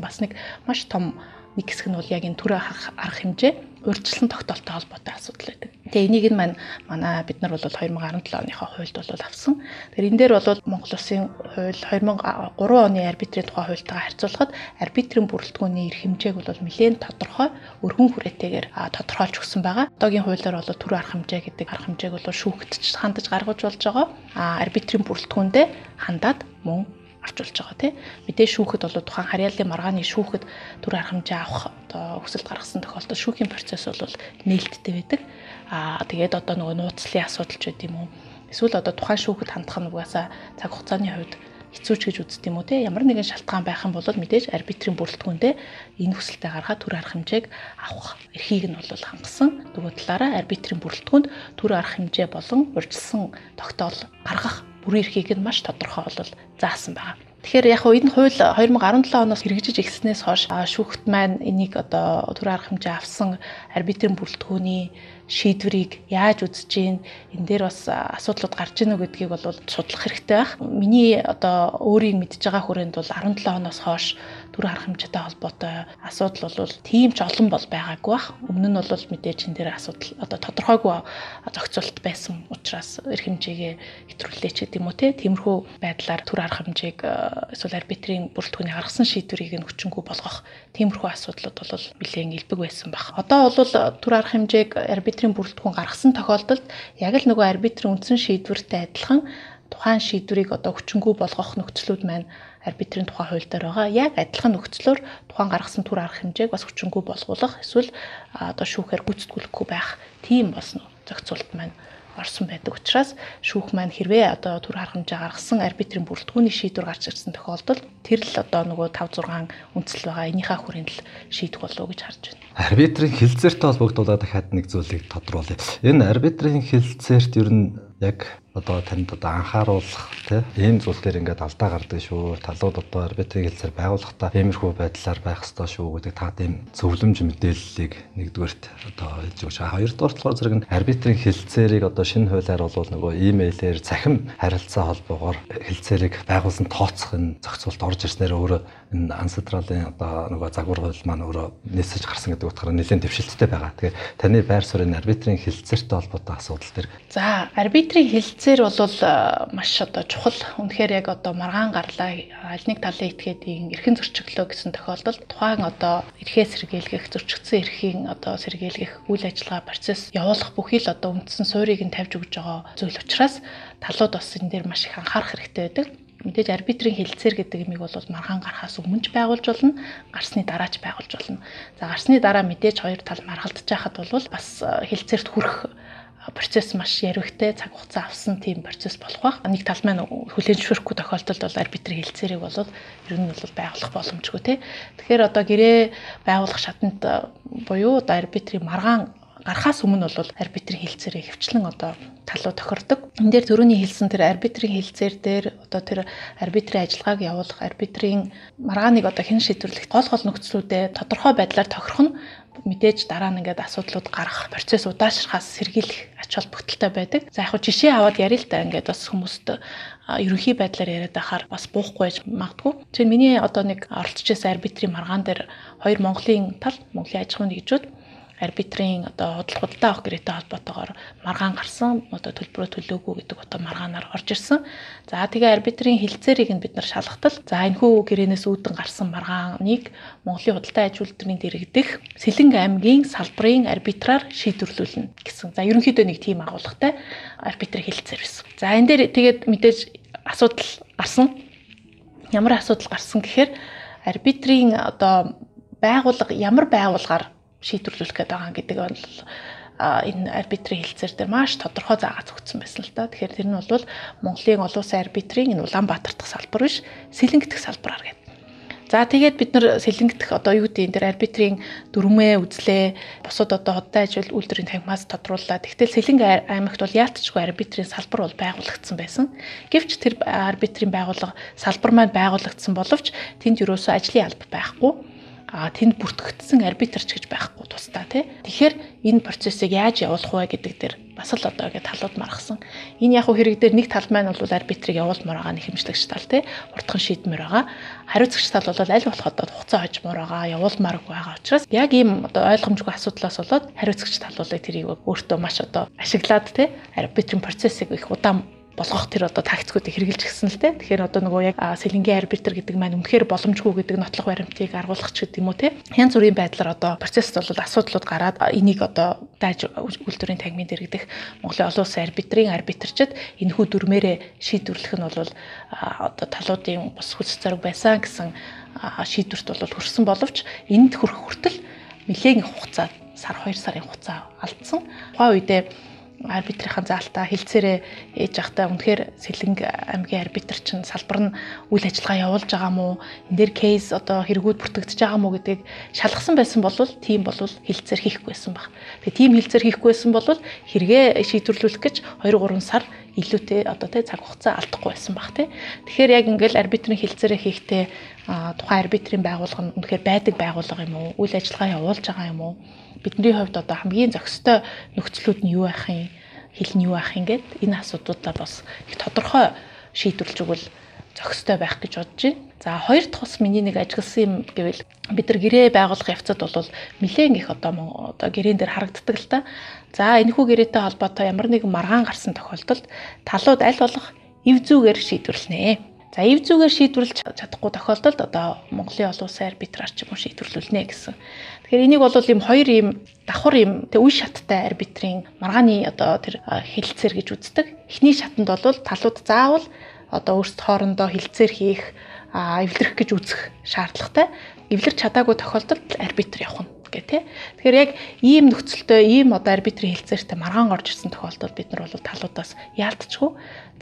өөрчлөлтийн бас нэг маш том нэг хэсэг нь бол яг энэ төрөө арга хэмжээ урьдчилан тогтоолтой холбоотой асуудал байдаг. Тэгээ энийг нь маань манай бид нар бол 2017 оныхоо хуульд бол авсан. Тэгэхээр энэ дээр бол Монгол Улсын хууль 2003 оны арбитрийн тухай хуультайгаа харьцуулахад арбитрийн бүрэлдэхүүний эрх хэмжээг бол нэлээд тодорхой өргөн хүрээтэйгээр тодорхойлж өгсөн байгаа. Одоогийн хуулиар бол түр арга хэмжээ гэдэг арга хэмжээг бол шүүхтж хандаж гаргаж болж байгаа. А арбитрийн бүрэлдэхүүндээ хандаад мөн болж байгаа тийм мэдээ шүүхэд бол тухайн харьяаллын маргааны шүүхэд түр арга хэмжээ авах одоо хүсэлт гаргасан тохиолдолд шүүхийн процесс бол нээлттэй байдаг. Аа тэгээд одоо нөгөө нууцлын асуудал ч гэдэм юм эсвэл одоо тухайн шүүхэд хандах нь угаасаа цаг хугацааны хувьд хэцүү ч гэж үздэг юм уу те. Ямар нэгэн шалтгаан байх юм бол мэдээж арбитрийн бүрэлдэхүүндээ энэ хүсэлтэд гаргаад түр арга хэмжээг авах эрхийг нь бол хангасан. Нөгөө талаараа арбитрийн бүрэлдэхүүнд түр арга хэмжээ болон урьдчилсан тогтоол гаргах бүрэн эрхийг нь маш тодорхой бол заасан байгаа. Тэгэхээр яг энэ хууль 2017 оноос хэрэгжиж эхэлснээс хойш шүүхт маань энийг одоо түр арга хэмжээ авсан арбитрийн бүрэлдэхүүний шийдвэрийг яаж үзэж гин энэ дээр бас асуудлууд гарч ийнө гэдгийг бол судлах хэрэгтэй байх. Миний одоо өөрийг мэдж байгаа хүрээнд бол 17 оноос хойш төр харах хэмжээтэй холбоотой асуудал бол тийм ч олон бол байгаагүй бах. Өмнө нь бол мэдээж энэ дээр асуудал одоо тодорхойгүй зохицуулт байсан учраас эрх хэмжээгээ хэтрүүлээч гэдэг юм уу те. Тиймэрхүү байдлаар төр харах хэмжээг эсвэл арбитрийн бүрэлдэхүүний гаргасан шийдвэрийг нь хүчингү болгох тиймэрхүү асуудлууд бол нэлээд илбэг байсан баг. Одоо бол төр харах хэмжээг арбитрийн бүрэлдэхүүн гаргасан тохиолдолд яг л нөгөө арбитрийн үндсэн шийдвэртэй адилхан тухайн шийдвэрийг одоо хүчингү болгох нөхцлүүд маань арбитрийн тухай хууль дээр байгаа. Яг адилхан нөхцлөөр тухайн гаргасан түр арга хэмжээг бас хүчингү болгуулах эсвэл одоо шүүхээр гүйцэтгүүлэхгүй байх тийм бас зохицуулт маань орсон байдаг учраас шүүх маань хэрвээ одоо түр харах хэмжээ гаргасан арбитрийн бүрэлдэхүүний шийдвэр гарч ирсэн тохиолдолд тэр л одоо нөгөө 5 6 үндсэл байгаа энийхээ хүрээнд л шийдэх болов гэж харж байна. Арбитрийн хилцээртэй холбогдуулаад дахиад нэг зүйлийг тодруулъя. Энэ арбитрийн хилцээрт ер нь яг одоо танд одоо анхааруулах тийм ийм зүйл дээр ингээд алдаа гардаг шүү. Талууд одоо арбитрийн хэлцээр байгуулахдаа иймэрхүү байдлаар байх ёстой шүү гэдэг та тийм зөвлөмж мэдээллийг нэгдүгээрт одоо хэлж өгч байгаа. Хоёрдугаар болохоор зэрэг нь арбитрийн хэлцээрийг одоо шинэ хуулиар бол нөгөө имэйлээр цахим харилцаа холбоогоор хэлцээрийг байгуулсан тооцох энэ зохицуулт орж ирснээр өөрөө энэ ансатралын одоо нөгөө загвар хууль маань өөрөө нээсэж гарсан гэдэг утгаараа нэлээд дэвшилттэй байгаа. Тэгээ таны байр суурийн арбитрийн хэлцээртэй холбоотой асуудал төр. За арбитрийн хэлц Эцсээр бол маш одоо чухал. Үнэхээр яг одоо маргаан гарлаа аль нэг талын этгээдийн эрхэн зөрчиглөө гэсэн тохиолдолд тухайн одоо эрхээ сэргийлгэх, зөрчигдсөн эрхийн одоо сэргийлгэх үйл ажиллагаа процесс явуулах бүхий л одоо үндсэн суурийг нь тавьж өгж байгаа зүйл учраас талууд бас энэ дээр маш их анхаарах хэрэгтэй байдаг мэдээж арбитрийн хилцээр гэдэг юмыг бол маргаан гарахаас өмнө ч байгуулж болно, гарсны дараа ч байгуулж болно. За гарсны дараа мэдээж хоёр тал маргалдаж байхад бол бас хилцээрт хүрэх процесс маш яригтэй цаг хугацаа авсан тийм процесс болох байх. Нэг тал маань хүлээн зөвшөөрөхгүй тохиолдолд бол арбитрийн хэлцээрийг бол ер нь бол байгуулах боломжгүй тий. Тэгэхээр одоо гэрээ байгуулах шатанд буюу одоо арбитрийн маргаан гарахаас өмнө бол арбитрийн хилцээрээ хөвчлэн одоо талуу тохирдог. Энд дээр төрөний хэлсэн тэр арбитрийн хилцээр дээр одоо тэр арбитрийн ажиллагааг явуулах арбитрийн маргааныг одоо хэн шийдвэрлэх гол гол нөхцлүүдэд тодорхой байдлаар тохирох нь мэдээж дараа нь ингээд асуудлууд гарах процесс удаашрахаас сэргийлэх ач холбогдолтой байдаг. За яг хөө жишээ аваад ярил л да ингээд бас хүмүүст ерөнхий байдлаар яриад байхаар бас буухгүй байж магадгүй. Тэгэхээр миний одоо нэг оролцож байсан арбитрийн маргаан дээр хоёр Монголын тал Монголын аж ахуйн нэгжүүд арбитрийн одоо худал худалдаа авах гэрээтэй холбоотойгоор маргаан гарсан одоо төлбөрөө төлөөгүй гэдэг одоо маргаанаар орж ирсэн. За тэгээ арбитрийн хилцээрийг нь бид нар шалгатал за энэ хүү гэрээнээс үүдэн гарсан маргааныг Монголын худалдаа аж үйлдвэрийн дэрэгдэх Сэлэнг аймгийн салбарын арбитраар шийдвэрлүүлнэ гэсэн. За ерөнхийдөө нэг тийм агуулгатай арбитрийн хилцээр байсан. За энэ дээр тэгээд мэдээж асуудал гарсан. Ямар асуудал гарсан гэхээр арбитрийн одоо байгууллага ямар байгуулгаар шийдвэрлүүлэх гээд байгаа гэдэг бол энэ арбитрийн хэлцээр дээр маш тодорхой заагаад өгсөн байсан л да. Тэгэхээр тэр нь бол Монголын олон улсын арбитрийн энэ Улаанбаатар дахь салбар биш, Сэлэнг дахь салбараар гэдэг. За тэгээд бид нар сэлэнгдэх одоо юу гэдэг энэ дэр арбитрийн дүрмээ үзлээ. Бусад одоо хоттой ажил үйлдвэрийн танхимаас тодрууллаа. Тэгтэл сэлэнг аймагт бол яалтчгүй арбитрийн салбар бол байгуулагдсан байсан. Гэвч тэр арбитрийн байгууллага салбар маань байгуулагдсан боловч тэнд юусоо ажлын алба байхгүй тэнд бүртгэгдсэн арбитрч гэж байхгүй тусдаа тий. Тэгэхээр энэ процессыг яаж явуулах вэ гэдэг дээр бас л одоо ингээд талууд маргасан. Энэ яг хэрэг дээр нэг тал маань бол арбитрийг явуулмаар байгаа нэг хэмжлэгч тал тий. Уртхан шийдмээр байгаа. Хариуцагч тал бол аль болох одоо хугацаа хожмоор байгаа, явуулмаар байгаа учраас яг ийм одоо ойлгомжгүй асуудлаас болоод хариуцагч тал бол тэрийг өөртөө маш одоо ашиглаад тий арбитрийн процессыг их удаан болгох тэр одоо тактикуудыг хэрэгжилж гисэн л те. Тэгэхээр одоо нөгөө яг сэлэнгийн арбитр гэдэг маань үнэхээр боломжгүй гэдэг нотлох баримтыг агуулгах ч гэдэг юм уу те. Янз бүрийн байдлаар одоо процессд бол асуудлууд гараад энийг одоо дайж үйлдвэрийн тагмын дэргдэх Монголын олон улсын арбитрийн арбитрчид энэхүү дүрмээрээ шийдвэрлэх нь бол одоо талуудын бус хүч зориг байсан гэсэн шийдвэрт бол хүрсэн боловч энд хүрэх хүртэл нэлээдний хугацаа сар 2 сарын хугацаа алдсан. Тухайн үедээ арбитрийн заалтаа хилцээрээ ээж явахдаа үнэхээр Сэлэнг аймгийн арбитр чинь салбар нь үйл ажиллагаа явуулж байгаа мó энэ дээр кейс одоо хэрэгүүд бүртгэгдэж байгаа мó гэдгийг шалгасан байсан бол тийм бол хилцээр хийхгүйсэн баг. Тэгээ тийм хилцээр хийхгүйсэн бол хэрэгээ шийдвэрлүүлэх гэж 2 3 сар илүүтэй одоо тэ цаг хугацаа алдахгүй байсан баг тий. Тэгэхээр яг ингээл арбитрийн хилцээрээ хийхдээ тухайн арбитрийн байгууллага нь үнэхээр байдаг байгууллага юм уу? Үйл ажиллагаа явуулж байгаа юм уу? Бидний хувьд одоо хамгийн зохистой нөхцлүүд нь юу байх юм? Хил нь юу байх юм гээд энэ асуудлуудаа бас их тодорхой шийдвэрлэж өгвөл зохистой байх гэж бодож байна. За хоёр дахь бас миний нэг ажигласан юм гэвэл бид нар гэрээ байгуулах явцад бол нэлээд их одоо одоо гэрээн дээр харагддаг л та. За энэхүү гэрээтэй холбоотой ямар нэгэн маргаан гарсан тохиолдолд талууд аль болох эв зүүгээр шийдвэрлэнэ. За эв зүүгээр шийдвэрлэж чадахгүй тохиолдолд одоо Монголын олон улсын арбитраар ч юм уу шийдвэрлүүлнэ гэсэн. Тэгэхээр энийг бол ийм хоёр ийм давхар ийм тэг үе шаттай арбитрийн маргааны одоо тэр хэлэлцээр гэж үздэг. Эхний шатанд бол талууд заавал одоо өөрсд хоорондоо хилцээр хийх эвлэрэх гэж үзэх шаардлагатай. Эвлэрч чадаагүй тохиолдолд арбитр явах нь гэх тээ. Тэгэхээр яг ийм нөхцөлтэй ийм одоо арбитрийн хилцээртэй маргаан орж ирсэн тохиолдолд бид нар бол талуудаас яалтчгүй.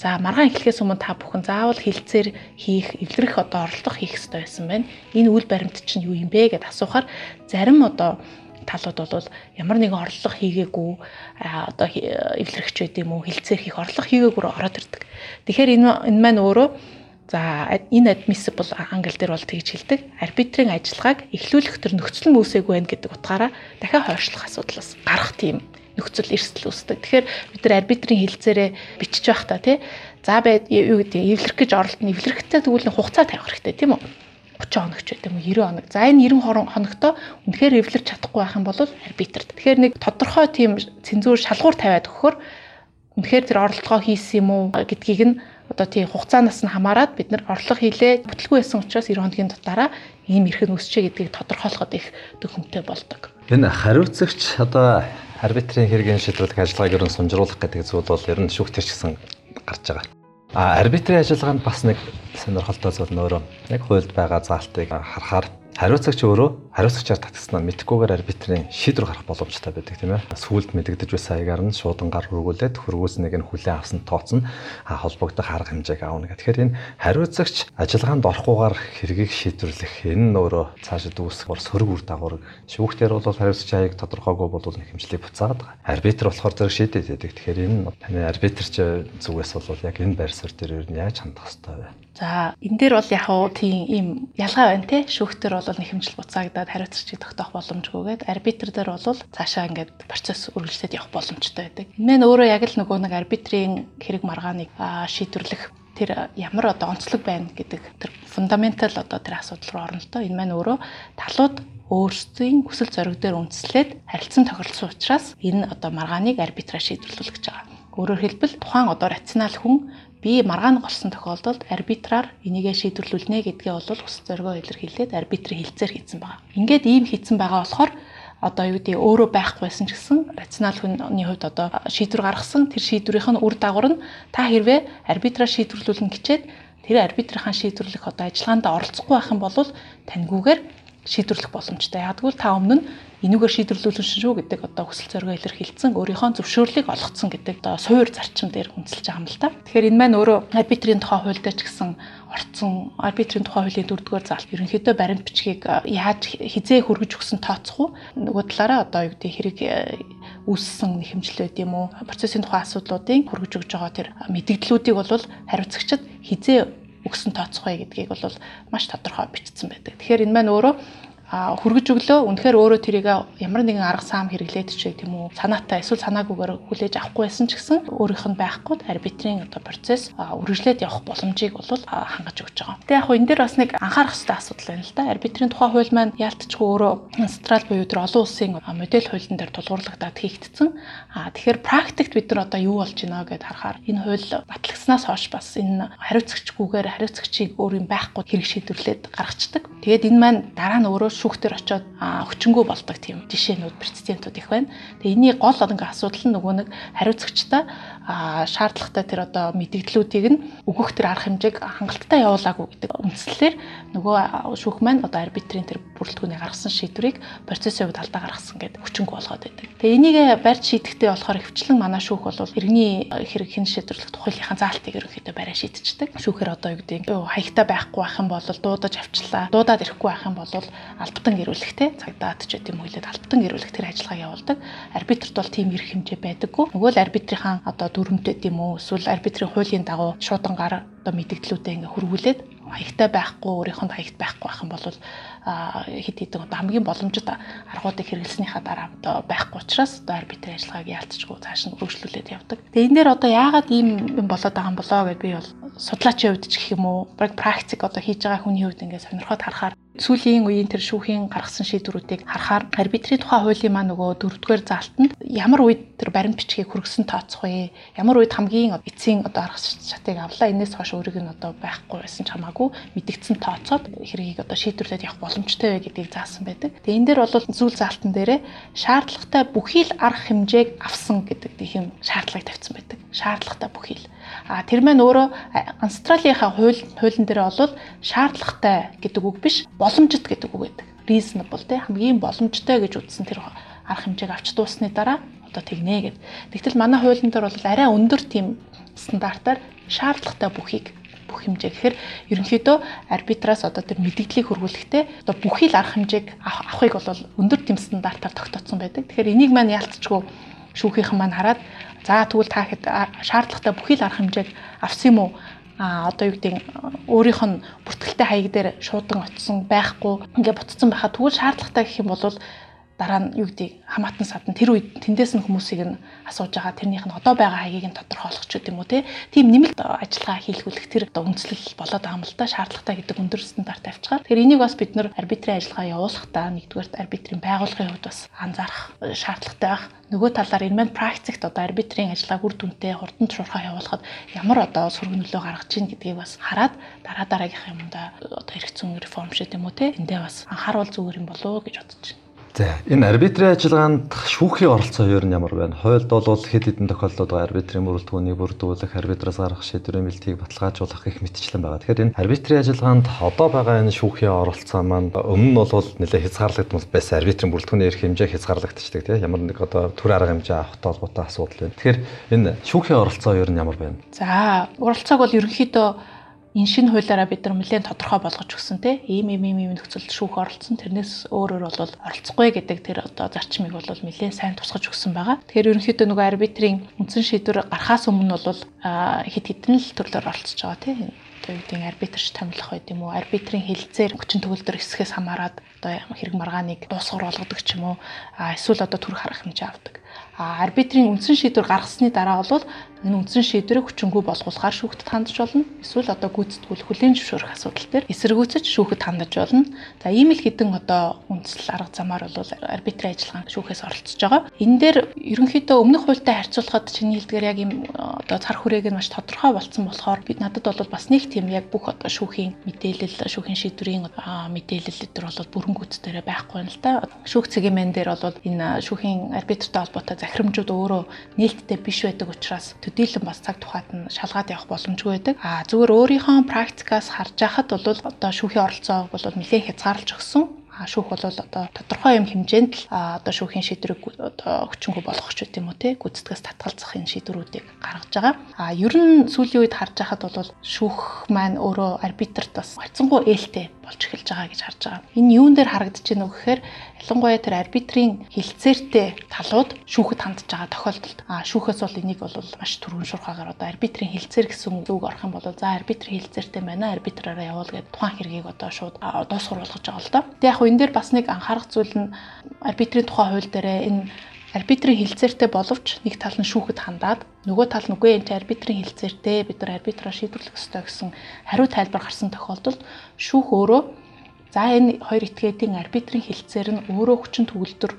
За маргаан эхлэхээс өмнө та бүхэн заавал хилцээр хийх, эвлэрэх одоо оролдох хийх хэрэгтэй байсан байна. Энэ үйл баримт чинь юу юм бэ гэд асуухаар зарим одоо талууд бол ямар нэгэн орлого хийгээгүй одоо эвлэрэгч байд юм уу хилцээр хийх орлого хийгээгүй ороод ирдэг. Тэгэхээр энэ энэ маань өөрөө за энэ admissible англ дээр бол тэгж хэлдэг. Арбитрийн ажиллагааг эхлүүлэх төр нөхцөл үүсээгүй байх гэдэг утгаараа дахиад хойшлох асуудлаас гарах тийм нөхцөл эрсдэл үүсдэг. Тэгэхээр бид нар арбитрийн хилцээрээ бичиж байх та тий. За бай юу гэдэг эвлэрэх гэж оролдоно. Эвлэрэхтэй тэгвэл хугацаа тавих хэрэгтэй тийм үү? 30 хоног ч гэдэг юм 90 хоног. За энэ 90 хоногтой үнэхээр эвлэрч чадахгүй байх юм бол арбитр. Тэгэхээр нэг тодорхой тийм цензуур шалгуур тавиад өгөхөөр үнэхээр тэр оролцоо хийсэн юм уу гэдгийг нь одоо тийм хугацаанаас нь хамаарат бид нар орлого хийлээ бүтлгүй байсан учраас 90 хоногийн дотаараа ийм эрхэн өсчээ гэдгийг тодорхойлоход их дүгнэлттэй болдог. Энэ хариуцагч одоо арбитрийн хэрэгэн шийдвэрлэх ажиллагааг ерөн сумжруулах гэдэг зүйл бол ер нь шүүхтэр ч гэсэн гарч байгаа. А арбитрийн ажиллагаанд бас нэг сонирхолтой зүйл нөөрөө яг хуульд байгаа заалтыг харахаар Хариуцагч өөрөө хариуцагчаар татгснаа мэдхгүйгээр арбитрийн шийдвэр гарах боломжтой байдаг тийм ээ. Сүүлд мэдэгдэж байсан аягаар нь шуудангаар хөргүүлээд хөргүүлснэг нь хүлээн авсан тооцсон холбогдох арга хэмжээг аавна гэх. Тэгэхээр энэ хариуцагч ажиллагаанд орохгүйгээр хэргийг шийдвэрлэх энэ нь өөрөө цаашид үүсэх бор сөрөг үр дагавар. Шүүхтэр бол хариуцагчийн аяг тодорхойгүй бол нэг хэмжлийг буцаад байгаа. Арбитр болохоор зэрэг шийдээд байдаг. Тэгэхээр энэ таны арбитрч зүгээс бол яг энэ байр суурь дээр юу яаж хандах хэвээр вэ? За энэ дээр бол яг хуу тийм ийм ялгаа байна те. Шүүхтэр бол нэг хэмжил буцаагдаад хариуцлагчийг тогтоох боломжгүйгээд арбитр дээр бол цаашаа ингээд процесс үргэлжлээд явах боломжтой байдаг. Энэ мэн өөрөө яг л нөгөө нэг арбитрийн хэрэг маргааныг шийдвэрлэх тэр ямар одоо онцлог байна гэдэг тэр фундаментал одоо тэр асуудал руу орно л доо. Энэ маань өөрөө талууд өөрсдийн хүсэл зориг дээр үндэслээд харилцан тохиролцсон учраас энэ одоо маргааныг арбитраар шийдвэрлүүлэх гэж байгаа. Өөрөөр хэлбэл тухайн одоо рационал хүн би маргаан голсон тохиолдолд арбитраар энийгээ шийдвэрлүүлнэ гэдгээ бол ус зоригоо илэрхийлээд арбитрийн хилцээр хийсэн байгаа. Ингээд ийм хийсэн байгаа болохоор одоо юу гэдэг өөрөө байхгүйсэн ч гэсэн рационал хүний хувьд одоо шийдвэр гаргасан тэр шийдвэрийнх нь үр дагавар нь та хэрвээ арбитраар шийдвэрлүүлнэ гэчээд тэр арбитрийн шийдвэрлэх одоо ажиллагаанд оролцохгүй байх юм бол таньгүйгээр шийдвэрлэх боломжтой. Ягдгүйл та өмнө нь энүүгээр шийдвэрлүүлэн шүү гэдэг одоо хүсэл зоригоо илэрхийлсэн өөрийнхөө зөвшөөрлийг олгоцсон гэдэг одоо суур зарчим дээр хүндэлж байгаа юм л та. Тэгэхээр энэ маань өөрөө арбитрийн тухай хуультай ч гэсэн орцсон арбитрийн тухай хуулийн дөрөвдүгээр заалт ерөнхийдөө баримт бичгийг яаж хизээ хөргөж өгсөн тооцох уу нөгөө талаараа одоо юу гэдэг хэрэг үүссэн хэмжлээд юм уу процессын тухай асуудлуудын хөргөж өгж байгаа тэр мэдгдлүүдийг бол хариуцагчид хизээ өгсөн тооцох бай гэдгийг бол маш тодорхой бичсэн байдаг. Тэгэхээр энэ маань өөрөө хүргэж өглөө үнэхээр өөрөө тэрийг ямар нэгэн арга саам хэрэглээд ч тийм үү санаатай эсвэл санаагүйгээр хүлээж авахгүй байсан ч гэсэн өөрийнх нь байхгүй арбитрийн одоо процесс үргэлжлээд явах боломжийг бол хангаж өгч байгаа. Тэгээ яг хөө энэ дээр бас нэг анхаарах хэрэгтэй асуудал байна л да. Арбитрийн тухай хууль маань яалтчгүй өөрөө Австрал буюу тэр олон улсын модель хуулийн дээр тулгуурлагдаад хийгдсэн. А тэгэхээр практикт бид нар одоо юу болж байна гэдээ харахаар энэ хууль батлагснаас хойш бас энэ хариуцагчгүйгээр хариуцагчийг өөр юм байхгүй хэрэг шийдвэрлээд гаргацдаг. Тэгээд энэ маань дараа нь өөрөө шүүхтэр очоод хүчингү болдог тийм жишээнүүд прецедентүүд их байна. Тэгээ энийг гол ингээ асуудал нь нөгөө нэг хариуцагчтай шаардлагатай тэр одоо мэдээллүүдийг нь өгөх тэр арга хэмжээг хангалттай явуулаагүй гэдэг үндслээр нөгөө шүүх маань одоо арбитрийн тэр бүрэлдэхүүний гаргасан шийдвэрийг процессын хувьд алдаа гаргасан гэдэг хүчингү болгоод байдаг. Тэгээ энийг барьж шийдэхдээ болохоор хөвчлэн манай шүүх бол иргэний хэрэг хэн шийдвэрлэх тухайлынхаа заалтыг ерөнхийдөө барай шийдчихдэг. Шүүхээр одоо юу гэдэг хаягтай байхгүй байх юм бол дуудаж авчлаа. Дуудаад ирэхгүй байх юм бол албатан гэрүүлэх те цагдаад ч гэдэм хүлээд албатан гэрүүлэх тэр ажиллагаа явуулдаг. Арбитрт бол тийм эрх хэмжээ байдаггүй. Нөгөө л арбитрийн одоо дүрмтэй тийм үү эсвэл арбитрийн хуулийн дагуу шуудангаар одоо мэдгдлүүдээ ингээ хөрвүүлээд хаягтай байхгүй өөрийнх нь хаягт байхгүй байх юм бол хэд хэдэн одоо хамгийн боломжит аргуудыг хэрэглэснийхаа дараа одоо байхгүй учраас одоо арбитрийн ажиллагааг яалтчгүй цааш нь хөгжлүүлээд явдаг. Тэгээ энэ дээр одоо яагаад ийм юм болоод байгаа юм болоо гэдээ би бол судлаачийн хувьд ч гэх юм уу практик одоо хийж байгаа хүний хувьд ингээд сонирхоод харахаар сүүлийн үеийн тэр шүүхийн гаргасан шийдвэрүүдийг харахаар арбитрийн тухай хуулийн маань нөгөө дөрөвдүгээр заалтанд ямар үед тэр баримт бичгийг хүргэсэн тооцох вэ? Ямар үед хамгийн эцсийн одоо арга шатыг авлаа. Энээс хойш өөрийг нь одоо байхгүй байсан ч хамаагүй мэдгдсэн тооцоод хэргийг одоо шийдвэрлээд явах боломжтой вэ гэдгийг заасан байдаг. Тэгээ энэ дээр бол зүйл заалтан дээрээ шаардлагатай бүхий л арга хэмжээг авсан гэдэг тийм шаардлагыг тавьсан байдаг. Шаардлагатай бүхий л А тэр маань өөрөө Австралийнхаа хууль хуулийн дээр бол шаардлагатай гэдэг үг биш, боломжит гэдэг үг байдаг. Reasonable те хамгийн боломжтой гэж үзсэн тэр арга хэмжээг авч дуусны дараа одоо тэгнэ гэд. Тэгтэл манай хуулийн дээр бол арай өндөр тийм стандартаар шаардлагатай бүхийг бүх хэмжээ гэхээр ерөнхийдөө арбитраас одоо тэр мэдээллийг хөрвүүлэхдээ одоо бүхий л арга хэмжээг авахыг бол өндөр тэм стандартаар тогтооцсон байдаг. Тэгэхээр энийг маань яалтчгүй шүүхийнхэн маань хараад За тэгвэл та хэд шаардлагатай бүхий л арга хэмжээг авсан юм уу? а одоо юу гэдэг өөрийнх нь бүртгэлтэй хаяг дээр шуудан очисон байхгүй ингээ буцсан байхад тэгвэл шаардлагатай гэх юм бол дараа нь юу гэдэг хамаатан садан тэр үед тэндээс нь хүмүүсийг нь асууж байгаа тэрнийх нь одоо байгаа хаягийг нь тодорхойлох ч гэдэм үү те тийм нэмэлт ажиллагаа хийлгүүлэх тэр одоо үндслэл болоод байгаа юм л да шаардлагатай гэдэг өндөр стандарт авчгаар тэгэхээр энийг бас бид нар арбитрийн ажиллагаа явуулахдаа нэгдүгээр арбитрийн байгууллагын хувьд бас анзаарах шаардлагатай байх. Нөгөө талаар маань практикт одоо арбитрийн ажиллагааг үр дүнтэй хурдан шуурхаа явуулахад ямар одоо сөргөнөлөө гаргаж ийн гэдгийг бас хараад дараа дараагийнх юмда одоо хэрэгцсэн реформ шиг юм уу те эндээ бас анхааруул зүгээр юм болоо гэж бодож байна. За энэ арбитрийн ажиллагаанд шүүхийн оролцоо ер нь ямар байна? Хуульд бол хэд хэдэн тохиолдолд арбитрийн бүрэлдэхүүнийг бүрдүүлэх, арбитраас гаргах шийдвэрийн бэлтгийг баталгаажуулах гэх мэтчлэн байгаа. Тэгэхээр энэ арбитрийн ажиллагаанд одоо байгаа энэ шүүхийн оролцоо маань өмнө нь бол нэлээд хязгаарлагдмал байсан арбитрийн бүрэлдэхүүний эрх хэмжээ хязгаарлагдчихдаг тийм ямар нэг одоо төр арга хэмжээ авахтай холбоотой асуудал байна. Тэгэхээр энэ шүүхийн оролцоо ер нь ямар байна? За оролцоог бол ерөнхийдөө энэ шинэ хуулиараа бид нар нэлээд тодорхой болгож өгсөн те. Ийм ийм ийм нөхцөлд шүүх оролцсон. Тэрнээс өөрөөр бол оролцохгүй гэдэг тэр одоо зарчмыг бол нэлээд сайн тусгаж өгсөн байгаа. Тэгэхээр ерөнхийдөө нөгөө арбитрийн үндсэн шийдвэр гарахаас өмнө бол хэд хэдэн л төрлөөр оролцож байгаа те. Одоо юу гэдэг арбитрч томилох байд юм уу? Арбитрийн хэлэлцээр хүчин төгөлдөр хэсгээс хамаарад одоо хэрэг маргааныг дуусгар болгодог ч юм уу? Эсвэл одоо төр харах хэмжээ авдаг. А арбитрийн үндсэн шийдвэр гаргасны дараа бол энэ үндсэн шийдвэрийг хүчингү болгуулахаар шүүхтэд хандж болно. Эсвэл одоо гүйцэтгүүл хүлээн зөвшөөрөх асуудал дээр эсэргүүцэж шүүхэд хандаж болно. За ийм л хэдэн одоо үндсэл арга замаар бол арбитрийн ажиллагаанд шүүхээс оролцож байгаа. Энэ дээр ерөнхийдөө өмнөх хуультай харьцуулахад чиний хэлдгээр яг ийм одоо цар хүрээг нь маш тодорхой болсон болохоор бид надад бол бас нэг тийм яг бүх одоо шүүхийн мэдээлэл, шүүхийн шийдвэрийн мэдээлэл өдр бол бүрэн гүйцэтгээрээ байхгүй юм л та. Шүүх цэгийн мэн дээр бол энэ шүүхийн арбитртай холбоотой захирамжууд өөрөө нээлттэй биш байдаг учраас төдийлөн бас цаг тухайд нь шалгаад явах боломжгүй байдаг. А зүгээр өөрийнхөө практикаас харж байхад бол одоо шүүхийн оролцоо бол нэлээд хязгаарлаж өгсөн шүүх бол одоо тодорхой юм хэмжээнд л одоо шүүхийн шийдвэрийг одоо хүчингү болгох ч гэдэм үү те гүйцэтгэс татгалзах энэ шийдвэрүүдийг гаргаж байгаа. А ер нь сүүлийн үед харж байхад бол шүүх маань өөрөө арбитрт бас хайцсангуй ээлтэй болж эхэлж байгаа гэж харж байгаа. Энэ юун дээр харагдаж байна вэ гэхээр ялангуяа тэр арбитрийн хилцээртэй талууд шүүхэд хандж байгаа тохиолдолд а шүүхээс бол энийг бол маш түргэн шурхаагаар одоо арбитрийн хилцээр гэсэн үг орох юм бол за арбитрийн хилцээртэй байна арбитраараа явуул гэдэг тухайн хэргийг одоо шууд дуусгар болгож байгаа л доо. Тэг яг хөө энэ дээр бас нэг анхаарах зүйл нь арбитрийн тухай хууль дээр энэ арбитрийн хилцээртэй боловч нэг тал нь шүүхэд хандаад нөгөө тал нь үгүй энэ арбитрийн хилцээртэй бид нар арбитраар шийдвэрлэх ёстой гэсэн хариу тайлбар гарсан тохиолдолд шүүх өөрөө за энэ хоёр этгээдийн арбитрийн хилцээр нь өөрөө хүчин төгөлдөр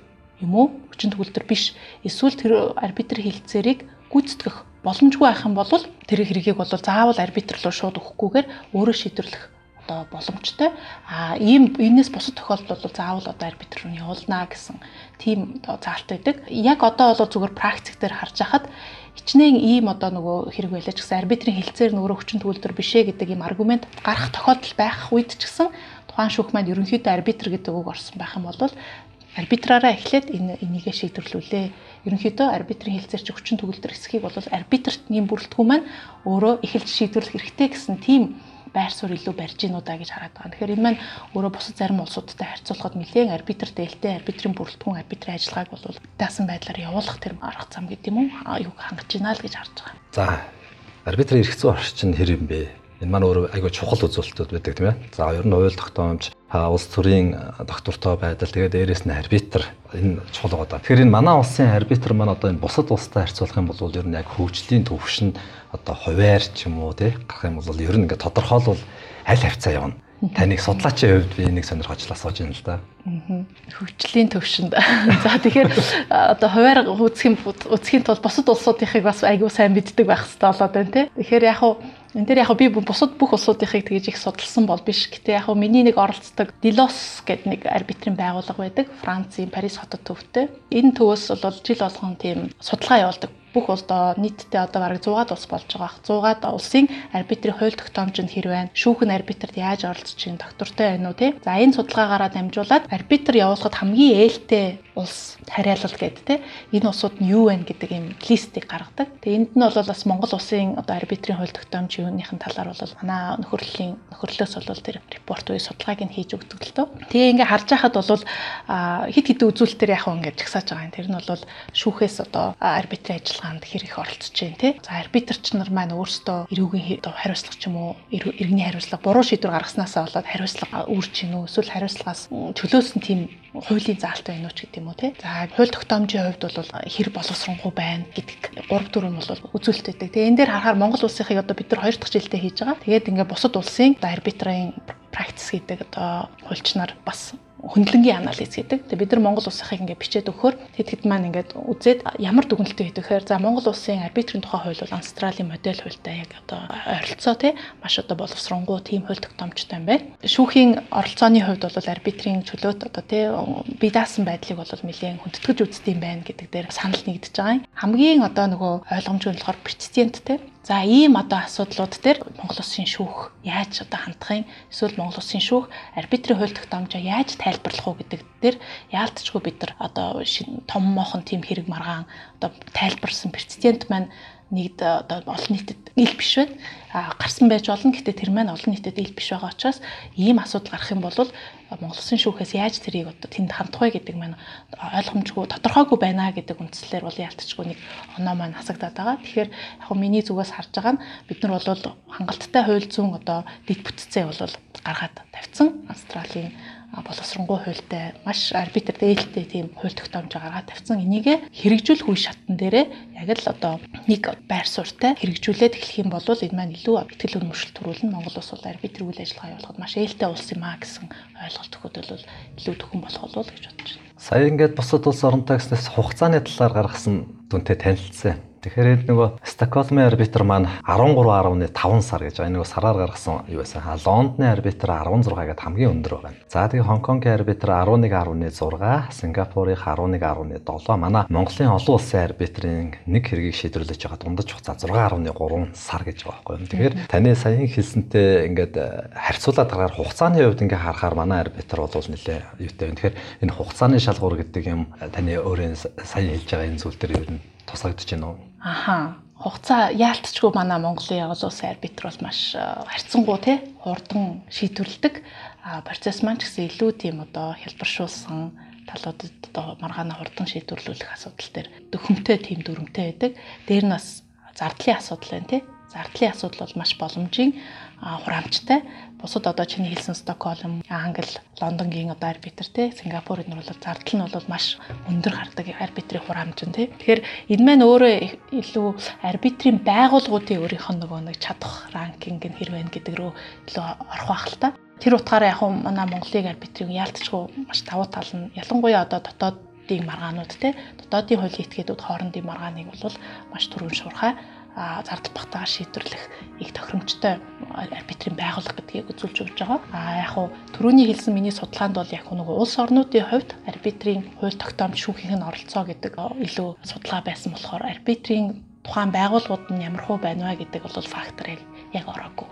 юм уу хүчин төгөлдөр биш эсвэл тэр арбитрийн хилцээрийг гүйцэтгэх боломжгүй байх юм бол тэр хэргийг бол заавал арбитр руу шууд өгөхгүйгээр өөрөө шийдвэрлэх одоо боломжтой. А ийм энэс бусад тохиолдолд бол заавал одоо арбитр руу явуулнаа гэсэн тийм одоо заалт байдаг. Яг одоо бол зүгээр практик дээр харж хахад хичнээн ийм одоо нөгөө хэрэг байлаа ч гэсэн арбитрийн хилцээр нөгөө хүчин төгөлдөр бишээ гэдэг ийм аргумент гарах тохиолдол байх үед ч гэсэн тухайн шүүх маань ерөнхийдөө арбитр гэдэг үг орсон байх юм бол арбитраараа эхлээд энэ энийгээ шийдвэрлүүлээ. Ерөнхийдөө арбитрийн хэлцээр чи хүчин төгөлдөр хэсгийг бол арбитрт нэм бүрэлдэхүүн маань өөрөө эхэлж шийдвэрлэх хэрэгтэй гэсэн тийм байр суурь илүү барьж гинүү да гэж хараад байгаа. Тэгэхээр энэ маань өөрөө бусад зарим улсуудтай харьцуулахад нэлээд арбитр дээлтэй арбитрийн бүрэлдэхүүн арбитрийн ажиллагааг бол даасан байдлаар явуулах тэр арга зам гэдэг юм уу? Аюуг хангаж гинаа л гэж харж байгаа. За арбитрийн эрх зүйн орчин хэр юм бэ? Энэ маань өөрөө айгүй чухал үзүүлэлтүүд байдаг тийм ээ. За ер нь уйл тогтоомж улс төрийн доктортой байдал тэгээд дээрэс нь арбитр энэ чухал байгаа. Тэгэхээр энэ манай улсын арбитр маань одоо энэ бусад улстай харьцуулах юм бол ер нь яг хөгжлийн төвшин одоо хуваар ч юм уу тий гарах юм бол ер нь ингээд тодорхойлвол аль хавцаа явна. Таныг судлаачийн хувьд би нэг сонирхолтой асууж байна л да. Хөгжлийн төвшөнд. За тэгэхээр одоо хуваар үүсэх юм үүсхийн тулд бусад улсуудынхыг бас айгүй сайн мэддэг байх хэрэгтэй болоод байна тий. Тэгэхээр яг хуу энэ дээр яг би бусад бүх улсуудынхыг тэгж их судалсан бол биш. Гэтэ яг миний нэг оролцдог Delos гэдэг нэг арбитрийн байгууллага байдаг. Францын Парис хотод төвтэй. Энэ төвөөс бол жил болгон тийм судалгаа явуулдаг бүх улсдоо нийтдээ одоо бараг 100-аад улс болж байгаа. 100-аад улсын арбитрийн хууль тогтоомжинд хэр байна? Шүүхэн арбитрт яаж оролцож чинь доктортой байна уу тий? За энэ судалгаагаараа дамжуулаад арбитр явуулахад хамгийн ээлтэй улс хариалал гэдэг те энэ улсууд нь юу вэ гэдэг юм листийг гаргадаг. Тэгээ энд нь бол бас Монгол улсын одоо арбитрийн хууль тогтоомж юуныхын талаар бол манай нөхөрлөлийн нөхөрлөөс бол тэр репорт үе судалгааг нь хийж өгдөг л дөө. Тэгээ ингээ харж байхад бол хит хит үзүүлэлтээр яг ингээ жагсааж байгаа юм. Тэр нь бол шүүхээс одоо арбитрийн ажиллагаанд хэр их оролцож байна те. За арбитрч нар маань өөрсдөө эрүүгийн хариуцлага ч юм уу иргэний хариуцлага буруу шийдвэр гаргаснасаа болоод хариуцлага үүрч гинүү эсвэл хариуцлагаас чөлөөсөн тийм хуулийн заалт байна уу ч гэдэг юм уу тий. За хууль тогтоомжийн хувьд бол хэр боловсронгуй байна гэдэг 3 4 нь бол үзүүлэлт өгдөг. Тэгээ энэ дээр харахаар Монгол улсынхыг одоо бид нар 2 дахь жилдээ хийж байгаа. Тэгээд ингээд бусад улсын арбитрийн практис гэдэг одоо хуульчнаар бас хөндлөнгийн анализ гэдэг. Тэгээ бид нар Монгол улсынхыг ингээд бичээд өгөхөөр тэд хэд маань ингээд үзээд ямар дүгнэлттэй хийдэг гэхээр за Монгол улсын арбитрийн тухай хууль бол Австралийн модель хуультай яг одоо ойролцоо тий маш одоо боловсронгуй тийм хууль тогтоомжтой юм байна. Шүүхийн оролцооны хувьд бол арбитрийн чөлөөт одоо тий бие даасан байдлыг бол нэлээд хүндэтгэж үздэг юм байна гэдэг дээр санал нэгдэж байгаа юм. Хамгийн одоо нөгөө ойлгомжгүй болохоор прецедент тий За ийм одоо асуудлууд дээр Монгол Улсын шүүх яаж одоо хандах юм? Эсвэл Монгол Улсын шүүх арбитрийн хууль тогтоомжоо яаж тайлбарлах уу гэдэг дээр яалтчгүй бид нар одоо том мохон тийм хэрэг маргаан одоо тайлбарсан прецедент маань нэгд одоо олон нийтэд ил биш байна. А гарсан байж болно. Гэтэ тэр маань олон нийтэд ил биш байгаа учраас ийм асуудал гарах юм бол Монгол Улсын шүүхээс яаж тэрийг одоо тэнд хандах вэ гэдэг маань ойлгомжгүй тодорхойгүй байна гэдэг үндслээр бол яалтчгүй нэг оноо маань хасагдаад байгаа. Тэгэхээр яг миний зүгээс харж байгаа нь бид нар бол хангалттай хууль зүйн одоо дэд бүтцээ бол гаргаад тавьсан. Австралийн боловсронгуй хуультай маш арбитр дээлтэй тийм хууль тогтоомж гаргаад тавьсан. Энийг хэрэгжүүлэх үе шатн дээрээ яг л одоо нэг байр суурьтай хэрэгжүүлээд эхлэх юм бол энэ маань илүү ихтгэл өнөмшил төрүүлнэ. Монгол улс бол арбитр үйл ажиллагаа явуулахад маш ээлтэй улс юм а гэсэн ойлголт өгөхөд бол илүү төхөн болох болов гэж бодож байна. Сая ингээд бусад улс оронтой гэснээс хугацааны талаар гаргасан дүнтэй танилцсан. Тэгэхээр нөгөө Стокгольмын арбитр маань 13.5 сар гэж байгаа. Энэ нөгөө сараар гаргасан юу байсан. Лондоны арбитр 16 гээд хамгийн өндөр байна. За тэгээ Хонконгийн арбитр 11.6, Сингапурын 11.7, манай Монголын олон улсын арбитрийн нэг хэргийг шийдвэрлэж байгаа дундаж хугацаа 6.3 сар гэж байгаа байхгүй. Тэгэхээр таны саяхан хэлсэнтэй ингээд э, харьцуулаад гараар хугацааны хувьд ингээд харахаар манай арбитр бол нэлээ юутай. Тэгэхээр энэ хугацааны шалгуур гэдэг юм э, таны өөрөө сая хэлж байгаа энэ зүйл төр ер нь тусгагдж байна уу? Аха. Хугацаа яалтчгүй манай Монголын явал улсын арбитр бол маш харьцангуй тий хурдан шийдвэрлэдэг. процесс маань ч гэсэн илүү тийм одоо хялбаршуулсан талуудад одоо маргаана хурдан шийдвэрлүүлэх асуудал дээр дөхөмтэй тийм дүрмтэй байдаг. Дээр нь бас зардлын асуудал байна тий. Зардлын асуудал бол маш боломжийн хураамжтай. Бусад одоо чиний хэлсэн Стокгольм, Англи, Лондонгийн одоо арбитр те Сингапурын нь бол зардал нь бол маш өндөр гардаг арбитрийн хураамж нь те. Тэгэхээр энэ маань өөрөө илүү арбитрийн байгууллагуудын өөрийнх нь нөгөө нэг чадах ранкинг нь хэр байна гэдэг рүү илүү орох байх л та. Тэр утгаараа яг манай Монголын арбитрийн яалтчгүй маш давуу тал нь ялангуяа одоо дотоодын маргаанууд те дотоодын хуулийн этгээдүүд хоорондын маргааныг бол маш түрүүн шуурхай зардал багтаагаар шийдвэрлэх их тохиромжтой арбитрийн байгууллага гэдгийг үзүүлж өгч байгаа. А яг хуу түрүүний хэлсэн миний судалгаанд бол яг нөгөө улс орнуудын хувьд арбитрийн хууль тогтоомж шүүхийн оролцоо гэдэг илүү судалгаа байсан болохоор арбитрийн тухайн байгууллагууд нь ямар хөө байна вэ гэдэг бол фактор яг ороогүй.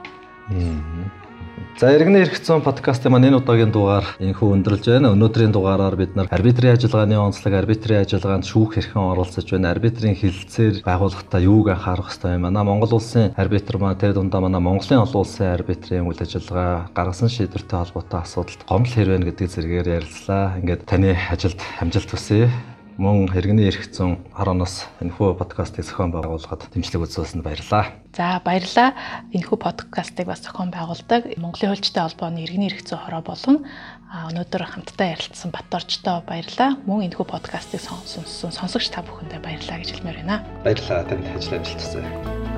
За иргэний эрх зүйн подкастын маань энэ удаагийн дугаар энхүү өндөрлж байна. Өнөөдрийн дугаараар бид нар арбитрийн ажиллагааны онцлог, арбитрийн ажиллагаанд шүүх хэрхэн оролцож байна, арбитрийн хилцээр байгууллагатаа юуг анхаарах хэрэгтэй юм. Манай Монгол улсын арбитр маань тэр дундаа манай Монголын олон улсын арбитрийн үйл ажиллагаа гаргасан шийдвэртэй холбоотой асуудалд гомдол хэрвэн гэдэг зэрэгээр ярилцлаа. Ингээд таны ажилд амжилт хүсье мөн хэрэгний эрх зүйн хороноос энэхүү подкастыг зохион байгуулахад дэмжлэг үзүүлсэнд баярлалаа. За баярлалаа. Энэхүү подкастыг бас зохион байгуулдаг Монголын хуульчтай холбооны иргэний эрх зүйн хороо болон өнөөдөр хамтдаа ярилцсан Баторчтой баярлалаа. Мөн энэхүү подкастыг сонссон сонсогч та бүхэндээ баярлалаа гэж хэлмээр байна. Баярлалаа. Танд ажил амжилт хүсье.